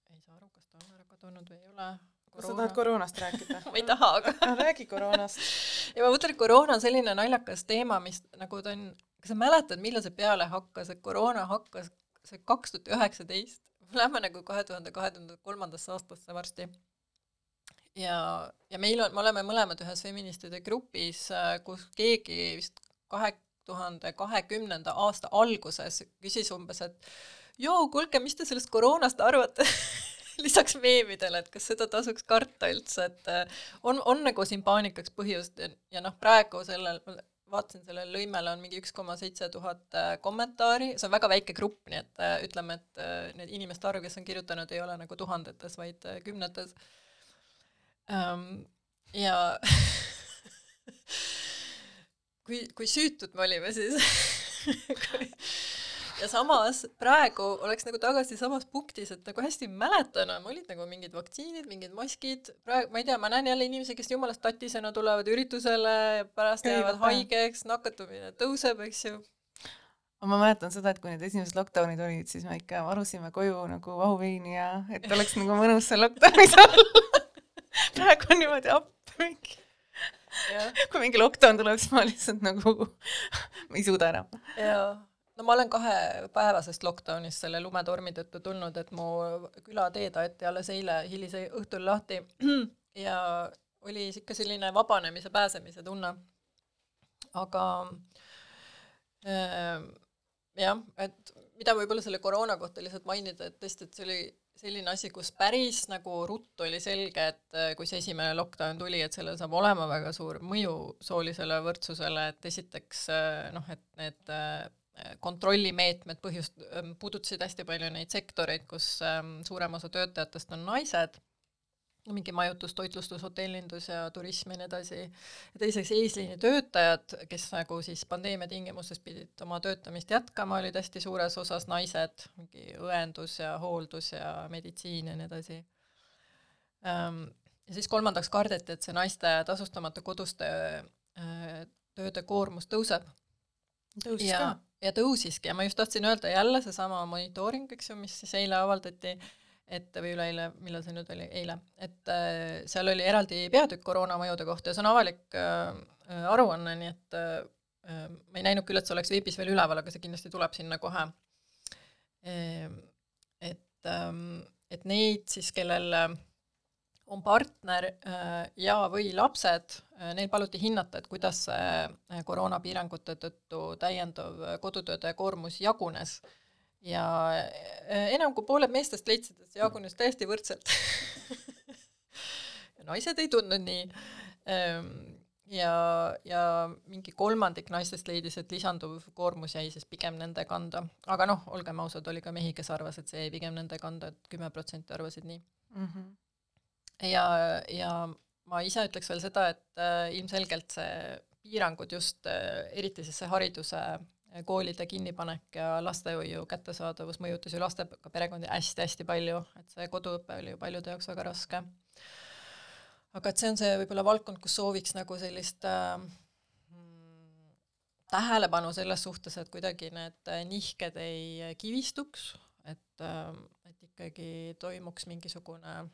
ei saa aru, kas ta on ära kadunud või ei ole kas sa tahad koroonast rääkida ma ei taha, aga räägi koroonast. ja ma mõtlen, et koroona on selline naljakas teema, mis nagu ta on, kas sa mäletad, millal see peale hakkas, et koroona hakkas see kaks tuhat üheksateist, lähme nagu kahe tuhande kahekümne kolmandasse aastasse varsti. ja, ja meil on, me oleme mõlemad ühes feministide grupis, kus keegi vist kahe tuhande kahekümnenda aasta alguses küsis umbes, et joo, kuulge, mis te sellest koroonast arvate lisaks meemidele, et kas seda tasuks karta üldse, et äh, on, on nagu siin paanikaks põhjust ja, ja noh, praegu sellel, vaatasin, sellel lõimele on mingi üks koma seitse tuhat äh, kommentaari, see on väga väike grupp, nii et äh, ütleme, et need inimeste arv, kes on kirjutanud, ei ole nagu tuhandetes, vaid kümnetes. Ähm, ja kui, kui süütud me olime siis ja samas praegu oleks nagu tagasi samas punktis, et nagu hästi mäletan, olid nagu mingid vaktsiinid, mingid maskid, praegu ma ei tea, ma näen jälle inimesi, kes jumalast tatisena tulevad üritusele pärast jäävad haigeks, nakatumine tõuseb, eks ju ma mäletan seda, et kui need esimesed lockdown'id olid, siis me ikka varusime koju nagu vahuveini ja et oleks nagu mõnus seal lockdown'is olla praegu on niimoodi appi mingi. kui mingi lockdown tuleb, siis ma lihtsalt nagu ma ei suuda enam. jaa no ma olen kahepäevasest lockdown'ist selle lumetormi tõttu tulnud, et mu külateed aeti alles eile hilise õhtul lahti ja oli ikka selline vabanemise, pääsemise tunne. aga äh, jah, et mida võib-olla selle koroona kohta lihtsalt mainida, et tõesti, et see oli selline asi, kus päris nagu ruttu oli selge, et äh, kui see esimene lockdown tuli, et sellel saab olema väga suur mõju soolisele võrdsusele, et esiteks äh, noh, et need äh, kontrollimeetmed põhjust, puudutasid hästi palju neid sektoreid, kus suurem osa töötajatest on naised mingi majutus, toitlustus, hotellindus ja turism ja nii edasi. ja teiseks eesliini töötajad, kes nagu siis pandeemia tingimustes pidid oma töötamist jätkama, olid hästi suures osas naised, mingi õendus ja hooldus ja meditsiin ja nii edasi. Ehm, ja siis kolmandaks kardeti, et see naiste tasustamata koduste äh, tööde koormus tõuseb. tõusis ja, ka? Ja tõusiski ja ma just tahtsin öelda jälle seesama monitooring, eks ju, mis siis eile avaldati et või üleeile, millal see nüüd oli, eile, et äh, seal oli eraldi peatükk koroonamõjude kohta ja see on avalik äh, aruanne, nii et äh, äh, ma ei näinud küll, et see oleks veebis veel üleval, aga see kindlasti tuleb sinna kohe äh,. et äh,, et neid siis, kellel äh, on partner äh, ja, või lapsed, neil paluti hinnata, et kuidas see koroonapiirangute tõttu täiendav kodutööde koormus jagunes ja äh, enam kui pooled meestest leidsid, et see jagunes täiesti võrdselt naised ei tundnud nii. Ähm, ja, ja mingi kolmandik naistest leidis, et lisanduv koormus jäi siis pigem nende kanda, aga noh, olgem ausad, oli ka mehi, kes arvas, et see jäi pigem nende kanda et, et kümme protsenti arvasid nii mm. -hmm. Ja, ja ma ise ütleks veel seda, et äh, ilmselgelt see piirangud just äh, eriti siis see hariduse koolide kinnipanek ja lastehoiu kättesaadavus mõjutas ju lastega perekondi hästi-hästi palju, et see koduõpe oli ju paljude jaoks väga raske. aga et see on see võib-olla valdkond, kus sooviks nagu sellist äh, tähelepanu selles suhtes, et kuidagi need nihked ei kivistuks, et äh,, et ikkagi toimuks mingisugune äh,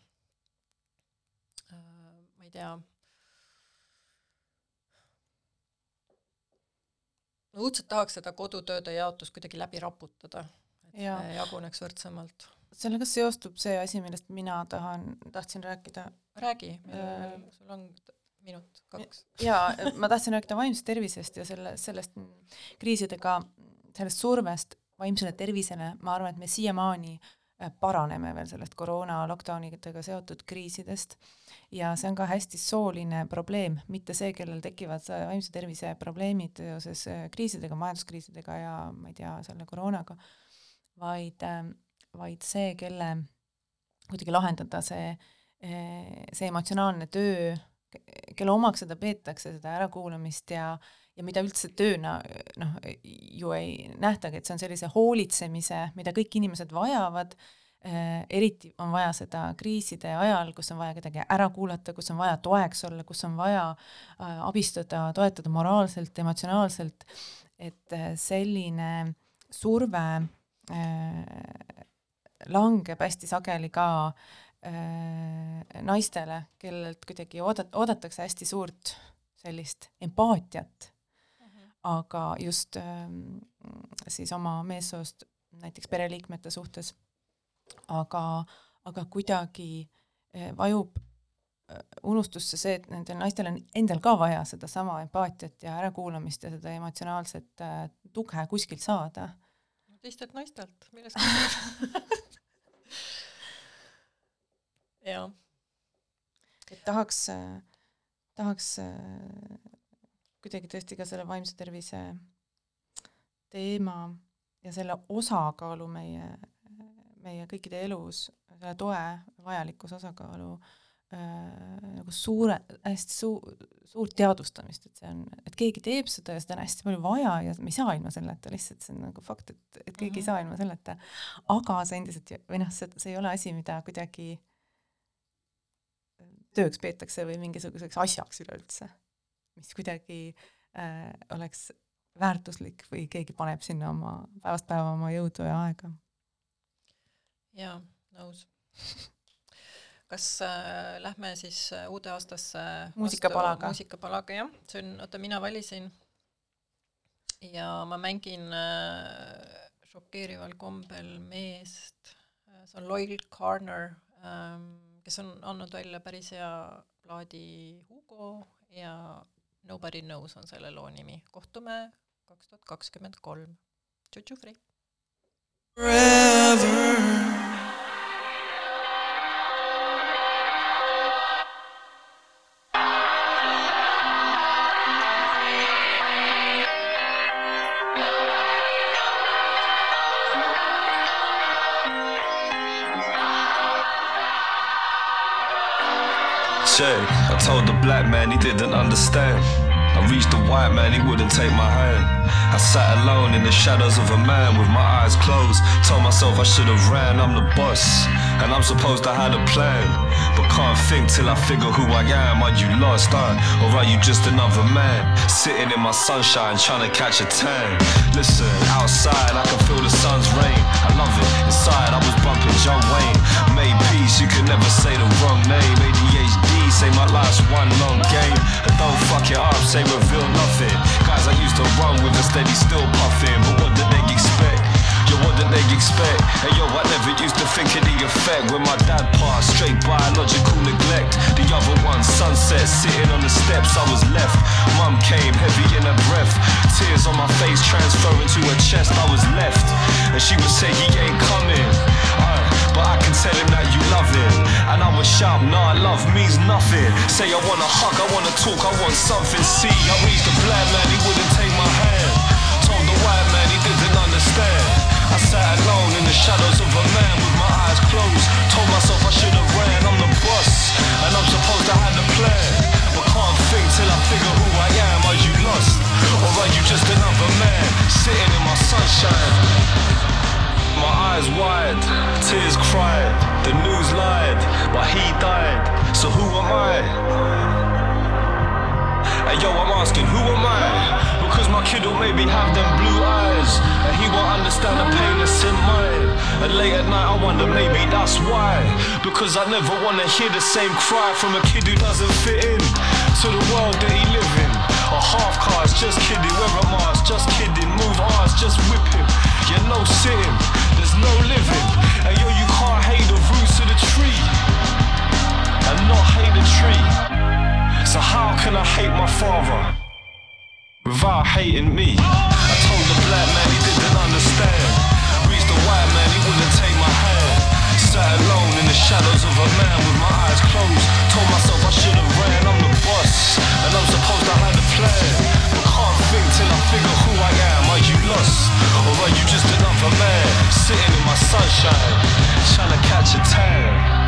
ma ei tea, ma õudselt tahaks seda kodutööde jaotust kuidagi läbi raputada, et ja. see jaguneks võrdsemalt. sellega seostub see asi, millest mina tahan, tahtsin rääkida. räägi äh,, sul on minut, kaks. jaa, ma tahtsin rääkida vaimsest tervisest ja selle, sellest kriisidega, sellest survest vaimsele tervisele, ma arvan, et me siiamaani äh, paraneme veel sellest koroona lockdownidega seotud kriisidest. Ja see on ka hästi sooline probleem, mitte see, kellel tekivad vaimse tervise probleemid seoses äh, kriisidega, majanduskriisidega ja ma ei tea, selle koroonaga, vaid, ähm, vaid see, kelle kuidagi lahendada see, äh, see emotsionaalne töö, kelle omaks seda peetakse, seda ärakuulamist ja ja mida üldse tööna noh, ju ei nähtagi, et see on sellise hoolitsemise, mida kõik inimesed vajavad Äh, eriti on vaja seda kriiside ajal, kus on vaja kedagi ära kuulata, kus on vaja toeks olla, kus on vaja äh, abistada, toetada moraalselt, emotsionaalselt, et äh, selline surve langeb hästi sageli ka naistele, kellelt kuidagi oodat-, oodatakse hästi suurt sellist empaatiat. Aga just ähm, siis oma meessoost näiteks pereliikmete suhtes aga, aga kuidagi eh, vajub eh, unustusse see, et nendel naistel on endal ka vaja sedasama empaatiat ja ärakuulamist ja seda emotsionaalset äh, tuge kuskilt saada. teistelt naistelt, millest jah. et tahaks, tahaks kuidagi tõesti ka selle vaimse tervise teema ja selle osakaalu meie meie kõikide elus, selle toe vajalikkuse osakaalu äh, nagu suure, hästi suu-, suurt teadvustamist, et see on, et keegi teeb seda ja seda on hästi palju vaja ja me ei saa ilma selleta, lihtsalt see on nagu fakt, et, et keegi mm -hmm. ei mhm. saa ilma selleta. aga see endiselt, või noh, see, see ei ole asi, mida kuidagi tööks peetakse või mingisuguseks asjaks üleüldse, mis kuidagi äh, oleks väärtuslik või keegi paneb sinna oma päevast päeva oma jõudu ja aega. Jaa, nõus. Kas äh, lähme siis äh, uude aastasse muusikapalaga? muusikapalaga, jah, see on, oota, mina valisin. Ja ma mängin äh, šokeerival kombel meest. Äh,, see on Loyal Carner ähm,, kes on andnud välja päris hea plaadi Hugo ja Nobody knows on selle loo nimi. kohtume kaks tuhat kakskümmend kolm. Tšutšu Frey. Forever. say I told the black man he didn't understand. I reached the white man, he wouldn't take my hand. I sat alone in the shadows of a man with my eyes closed. Told myself I should have ran, I'm the boss. And I'm supposed to have a plan. But can't think till I figure who I am. Are you lost, huh? Or are you just another man? Sitting in my sunshine, trying to catch a tan. Listen, outside I can feel the sun's rain. I love it. Inside I was bumping John Wayne. Made peace, you could never say the wrong name. ADHD, say my life's one long game. And don't fuck it up, say reveal nothing. Guys I used to run with a steady still puffing. But what did they expect? Yo, what did they expect? And yo, I never used to think of the effect when my dad passed. Straight biological neglect. The other one, sunset, sitting on the steps, I was left. Mum came, heavy in her breath. Tears on my face, transferring to her chest, I was left. And she would say, he ain't coming. But I can tell him that you love him. And I would shout, nah, love means nothing. Say, I wanna hug, I wanna talk, I want something. See, I reached the black man, he wouldn't take my hand. Told the white man, he didn't understand. I sat alone in the shadows of a man with my eyes closed. Told myself I should have ran, I'm the boss. And I'm supposed to have the plan. But can't think till I figure who I am. Are you lost? Or are you just another man sitting in my sunshine? My eyes wide, tears cried, the news lied, but he died. So who am I? Hey yo, I'm asking, who am I? Because my kid will maybe have them blue eyes, and he won't understand the pain that's in mine. And late at night, I wonder maybe that's why. Because I never wanna hear the same cry from a kid who doesn't fit in to the world that he live in. Or half cars, just kidding, wear a mask, just kidding, move ours, just whip him. Yeah, no sitting, no living. And yo, you can't hate the roots of the tree and not hate the tree. So how can I hate my father without hating me? I told the black man he didn't understand. Reached the white man, he wouldn't take my hand. Sat alone in the shadows of a man with my eyes closed. Told myself I should have ran, I'm the boss. And I'm supposed to have a plan. But can't think till I figure who I am. Are you lost? Or are you just another man? Sitting in my sunshine, trying to catch a tan.